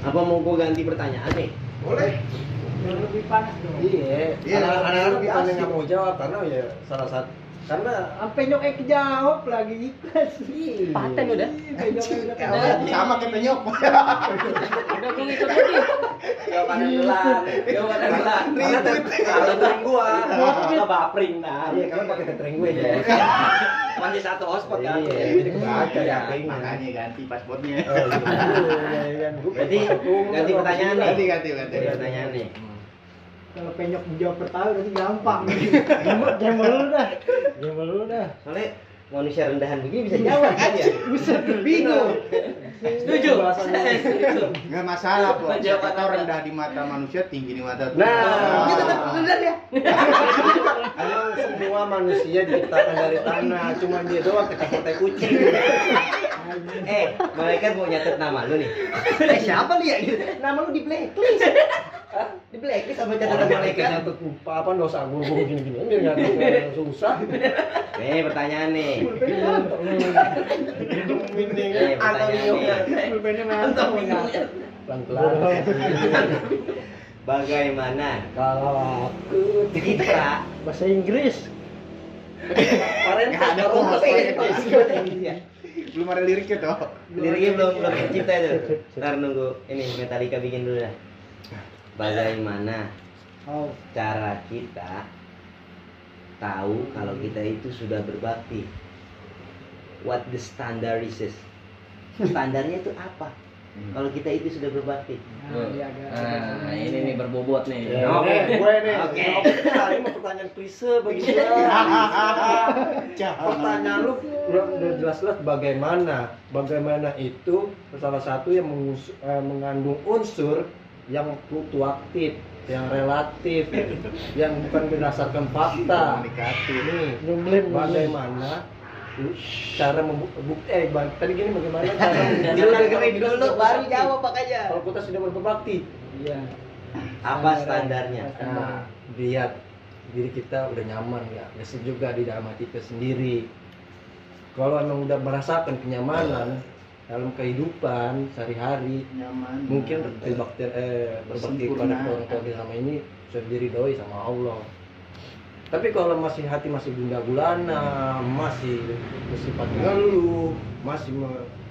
Apa mau gue ganti pertanyaan nih? boleh. Yang lebih panas dong. Iya. Iya, anak- anak-anak lebih asik. nggak mau jawab karena ya salah satu karena sampai nyok eh kejawab lagi ikhlas. Paten udah. sama kayak penyok. Udah gue ngikut lagi. Jawaban gelar jawaban gelar karena gua. Gua bapring nah iya karena pakai tethering gue ya. Masih satu hotspot kan iya jadi kebaca ya makanya ganti passwordnya. Oh, iya, iya, kan. Berarti ganti pertanyaan ganti ganti ganti. Ganti pertanyaan nih. Kalau penyok menjawab pertama berarti gampang *laughs* Gembel lu dah. Gembel lu dah. Soalnya manusia rendahan begini bisa jawab kan ya? *laughs* Buset, bingung. *laughs* Setuju. Nggak masalah. Baca Siapa apa tahu rendah di mata manusia, tinggi di mata Tuhan. Nah, Dia tetap rendah ya. Emang semua manusia diciptakan dari tanah, cuma dia doang kecak-kecak kucing. Eh, malaikat mau nyatet nama lu nih. Eh, siapa lu ya? Gitu. Nama lu di blacklist. Hah? Di blacklist sama catatan malaikat. Nyatet apa dosa gue gue gini gini biar nggak nggak susah. Nih pertanyaan nih. Ini Eh, pertanyaan nih. pelan pelan. Bagaimana Kalau aku kita bahasa Inggris. Kemarin ada kok, bahasa bahasa Inggris. Ya. Belum ada liriknya toh. Liriknya belum belum tercipta itu. Ntar nunggu ini Metallica bikin dulu dah. Bagaimana Oh, cara kita tahu kalau kita itu sudah berbakti? What the standard is? Standarnya itu apa? Hmm. Kalau kita itu sudah berbakti. nah, agak Nah, ini nih berbobot nih. Ya, Oke. nih, gue nih. Oke. Ini mau pertanyaan klise bagi gue. *laughs* Pertanyaan lu udah udah jelas-jelas bagaimana? Bagaimana itu salah satu yang mengus- eh, mengandung unsur yang fluktuatif, yang relatif, yang bukan berdasarkan fakta. Nih, bagaimana cara membukti eh bang, tadi gini bagaimana *laughs* cara membuktikan dulu baru jawab makanya. Kalau kita sudah berbakti, Iya. Apa standarnya? Nah, lihat diri kita udah nyaman ya, bisa juga di dalam hati kita sendiri. Kalau emang udah merasakan kenyamanan dalam kehidupan sehari-hari, Nyaman. mungkin berbakti eh, berbakti kepada orang tua sama ini sudah diridhoi sama Allah. Tapi kalau masih hati masih gundah gulana, masih bersifat ngeluh, masih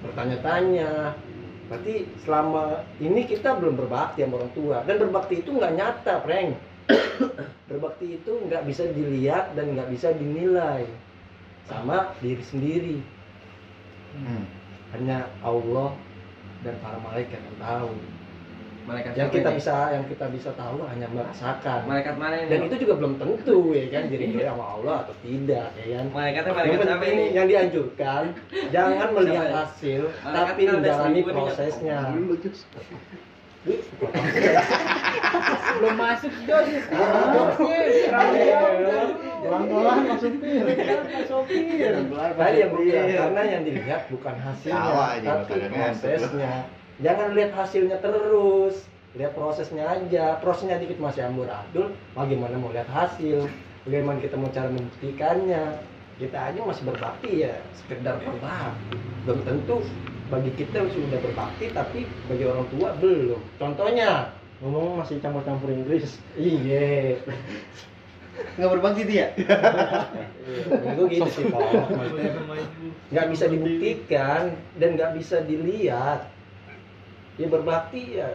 bertanya-tanya, berarti selama ini kita belum berbakti sama orang tua. Dan berbakti itu nggak nyata, Frank. *coughs* berbakti itu nggak bisa dilihat dan nggak bisa dinilai sama diri sendiri. Hmm. Hanya Allah dan para malaikat yang tahu. Malaikat Yang kita ini? bisa yang kita bisa tahu hanya merasakan. Malaikat mana ini? Dan itu juga belum tentu ya kan jadi sama Allah atau tidak ya kan. Malaikatnya malaikat penting ini? yang dianjurkan jangan melihat ya? hasil Malaikat tapi kan menjalani prosesnya. Belum masuk Jos. Pelan-pelan masuk Mas Sopir. Tadi yang bilang karena yang dilihat bukan hasilnya tapi ngantuk. prosesnya. Jangan lihat hasilnya terus, lihat prosesnya aja. Prosesnya dikit masih amburadul, bagaimana mau lihat hasil? Bagaimana kita mau cara membuktikannya? Kita aja masih berbakti ya, sekedar berbakti. Belum tentu bagi kita sudah berbakti, tapi bagi orang tua belum. Contohnya, ngomong masih campur-campur Inggris. Iya. Nggak berbakti dia? Gue gitu sih Pak. Nggak bisa dibuktikan dan nggak bisa dilihat ya berbakti ya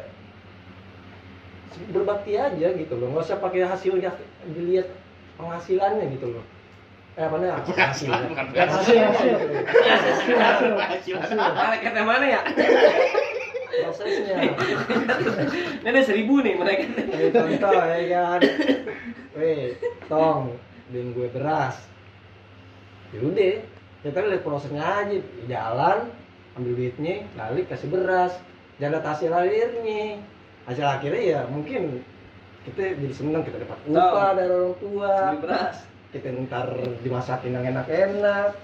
berbakti aja gitu loh nggak usah pakai hasilnya dilihat penghasilannya gitu loh eh apa namanya hasilnya Lihat hasilnya gitu loh. Hasil. Malaikat yang mana ya? Prosesnya. *laughs* Ini ada seribu nih malaikat. Ini contoh ya kan. Weh tong beliin gue beras. Yaudah kita lihat prosesnya aja. Jalan ambil duitnya balik kasih beras. Jangan lihat hasil akhirnya. Hasil akhirnya ya mungkin kita jadi seneng kita dapat upah dari orang tua. Beli beras. kita ntar dimasakin yang enak-enak.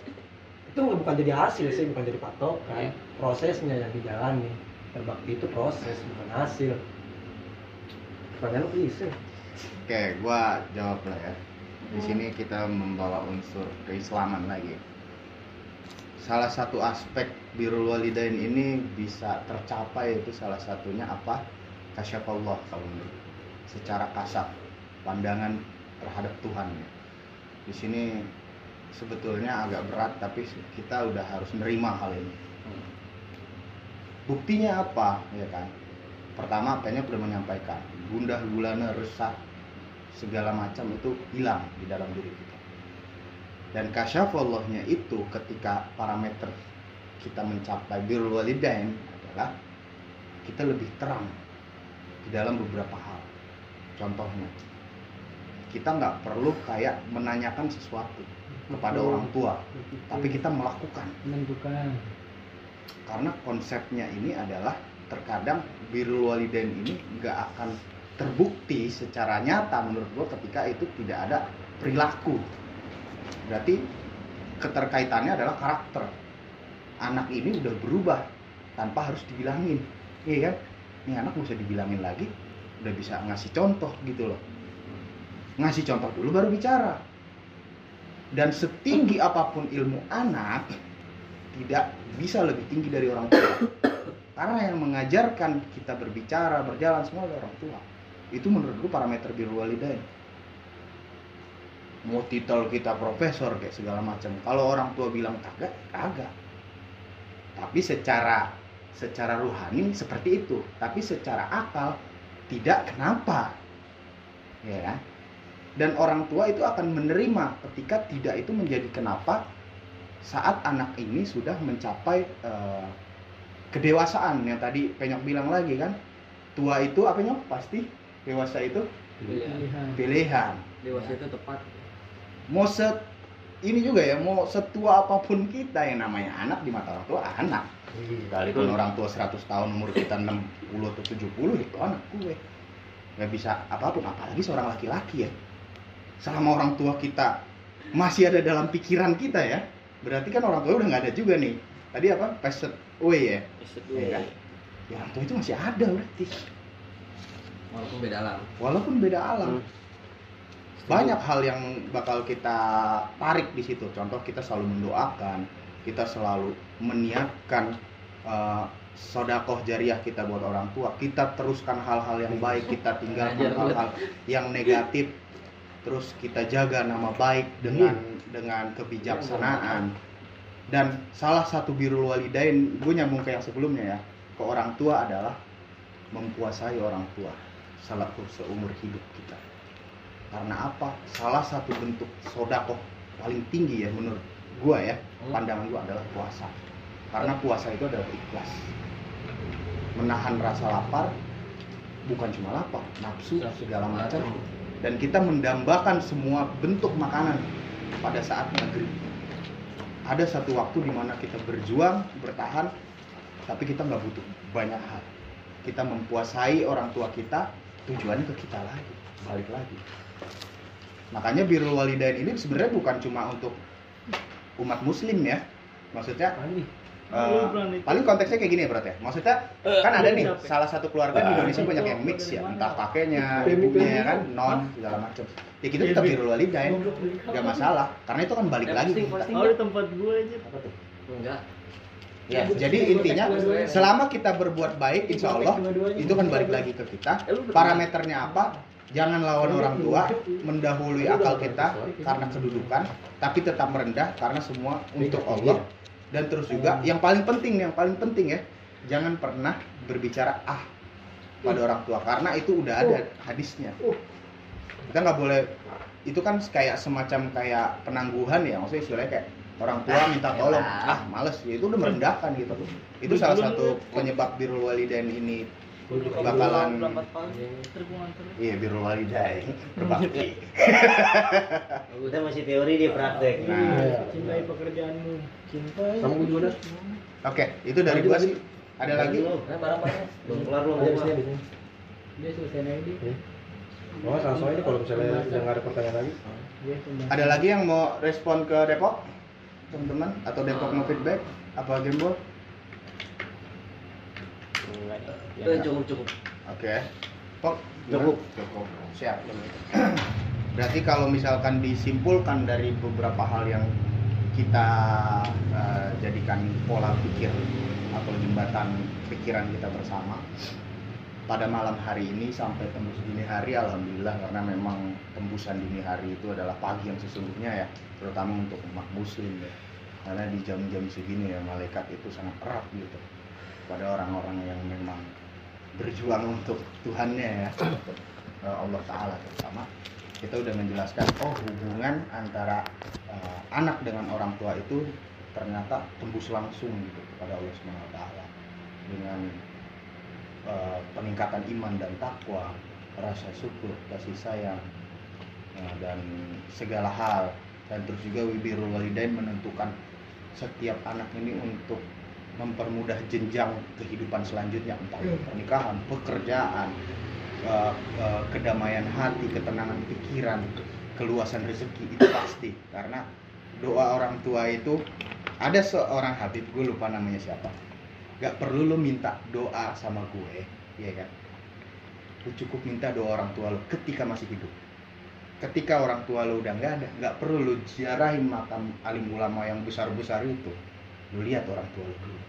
Itu bukan jadi hasil sih bukan jadi patokan. Prosesnya yang dijalani berbakti itu proses bukan hasil pertanyaan lu bisa Oke, gua jawab lah ya. Di sini kita membawa unsur keislaman lagi. Salah satu aspek birrul walidain ini bisa tercapai itu salah satunya apa? Kasyafallah kalau menurut. Secara kasaf, pandangan terhadap Tuhan. ya. Di sini sebetulnya agak berat tapi kita udah harus menerima hal ini. Buktinya apa, ya kan? Pertama, pennya udah menyampaikan, gundah gulana resah segala macam itu hilang di dalam diri kita. Dan kasyafallahnya itu ketika parameter kita mencapai birrul walidain adalah kita lebih terang di dalam beberapa hal. Contohnya, kita nggak perlu kayak menanyakan sesuatu. kepada orang tua tapi kita melakukan menentukan karena konsepnya ini adalah terkadang birrul walidain ini nggak akan terbukti secara nyata menurut gua ketika itu tidak ada perilaku. Berarti keterkaitannya adalah karakter. Anak ini udah berubah tanpa harus dibilangin. Iya kan? Ini anak usah dibilangin lagi udah bisa ngasih contoh gitu loh. Ngasih contoh dulu baru bicara. Dan setinggi apa pun ilmu anak tidak bisa lebih tinggi dari orang tua. *coughs* Karena yang mengajarkan kita berbicara berjalan semua adalah orang tua. Itu menurut gue parameter birrul walidain. Mau titel kita profesor kayak segala macam. Kalau orang tua bilang kagak kagak. Tapi secara secara ruhani seperti itu. Tapi secara akal tidak kenapa. Ya. Kan? dan orang tua itu akan menerima ketika tidak itu menjadi kenapa saat anak ini sudah mencapai eh, kedewasaan. Yang tadi penyok bilang lagi kan tua itu apa nyok pasti dewasa itu? Pilihan. pilihan. Pilihan. Dewasa itu tepat. Mau set ini juga ya mau setua apa pun kita yang namanya anak di mata orang tua anak. Sekalipun orang tua 100 tahun umur kita 60 atau 70 itu anak gue. Nggak bisa apa pun apalagi seorang laki-laki ya. Selama orang tua kita masih ada dalam pikiran kita ya berarti kan orang tua udah nggak ada juga nih. Tadi apa? Passed away ya? Iya kan? ya orang tua itu masih ada berarti. Walaupun beda alam. Walaupun beda alam. Banyak hal yang bakal kita tarik di situ. Contoh kita selalu mendoakan kita selalu meniatkan uh, sodakoh jariah kita buat orang tua. Kita teruskan hal-hal yang baik kita tinggalkan hal-hal yang negatif terus kita jaga nama baik dengan dengan kebijaksanaan. Dan salah satu birul walidain gue nyambung ke yang sebelumnya ya ke orang tua adalah mempuasai orang tua selaku seumur hidup kita. Karena apa? Salah satu bentuk sodakoh paling tinggi ya menurut gua ya Hmm. pandangan gua adalah puasa. Karena puasa itu adalah ikhlas. Menahan rasa lapar bukan cuma lapar nafsu segala macam dan kita mendambakan semua bentuk makanan pada saat maghrib. Ada satu waktu di mana kita berjuang bertahan tapi kita nggak butuh banyak hal. Kita mempuasai orang tua kita tujuannya ke kita lagi balik lagi. Makanya birrul walidain ini sebenarnya bukan cuma untuk umat muslim ya. Maksudnya Paling eh, paling konteksnya kayak gini ya berarti ya? Maksudnya kan ada nih capek. salah satu keluarga di Indonesia banyak yang mix ya. entah kakeknya ibunya ya kan? Non segala macam ya kita tetap birrul walidain nggak masalah. Karena itu kan balik lagi. Oh di tempat gue aja. Apa tuh? enggak. Ya, jadi intinya selama kita berbuat baik, insya Allah itu kan balik lagi ke kita. Parameternya apa? Jangan lawan orang tua, mendahului akal kita karena kedudukan, tapi tetap merendah karena semua untuk Allah. Dan terus juga yang paling penting, yang paling penting ya, jangan pernah berbicara ah pada orang tua karena itu udah ada hadisnya. Kita nggak boleh itu kan kayak semacam kayak penangguhan ya, maksudnya istilahnya kayak orang tua minta tolong, ah males ya itu udah merendahkan gitu. Itu salah satu penyebab birrul walidain ini bakalan iya birrul walidain berbakti. Kita masih teori di praktek. Nah, cintai pekerjaanmu cintai gue juga dah. oke, itu dari gua sih. Ada lagi? nah barang-barang Belum kelar belum? Sini. dia selesai aja dia Oh, langsung aja kalau misalnya udah nggak ada pertanyaan lagi. Ada lagi yang mau respon ke Depok? Teman-teman atau Depok mau feedback? Apa Gembol? Itu yang cukup cukup Oke. Pok, Cukup. Cukup. Siap. Berarti kalau misalkan disimpulkan dari beberapa hal yang kita eh, jadikan pola pikir atau jembatan pikiran kita bersama pada malam hari ini sampai tembus dini hari alhamdulillah karena memang tembusan dini hari itu adalah pagi yang sesungguhnya ya terutama untuk umat muslim ya karena di jam-jam segini ya malaikat itu sangat erat gitu pada orang-orang yang memang berjuang untuk Tuhannya ya. *coughs* Eh, Allah Taala terutama. Kita udah menjelaskan oh hubungan antara eh, anak dengan orang tua itu ternyata tembus langsung gitu kepada Allah Subhanahu Wa Taala. Dengan eh, peningkatan iman dan takwa rasa syukur kasih sayang eh, dan segala hal. Dan terus juga wibirul walidain menentukan setiap anak ini untuk mempermudah jenjang kehidupan selanjutnya entah itu pernikahan, pekerjaan, eh, eh, kedamaian hati, ketenangan pikiran, keluasan rezeki itu pasti. Karena doa orang tua itu ada seorang Habib gue lupa namanya siapa. Gak perlu lo minta doa sama gue ya kan? Lu cukup minta doa orang tua lo ketika masih hidup. Ketika orang tua lo udah nggak ada nggak perlu lu ziarahin makam alim ulama yang besar-besar itu lu lihat orang tua lo dulu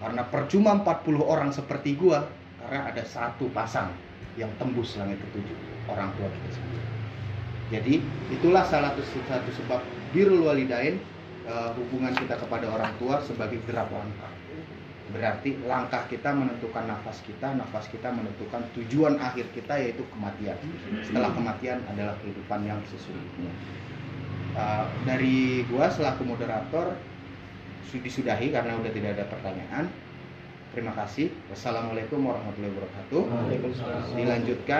karena percuma 40 orang seperti gua karena ada satu pasang yang tembus langit ketujuh orang tua kita sendiri. Jadi itulah salah satu, satu sebab birrul walidain eh, hubungan kita kepada orang tua sebagai derap langkah. Berarti langkah kita menentukan nafas kita nafas kita menentukan tujuan akhir kita yaitu kematian. Setelah kematian adalah kehidupan yang sesungguhnya. Uh, dari gua selaku moderator disudahi karena udah tidak ada pertanyaan. Terima kasih. Wassalamualaikum warahmatullahi wabarakatuh. Dilanjutkan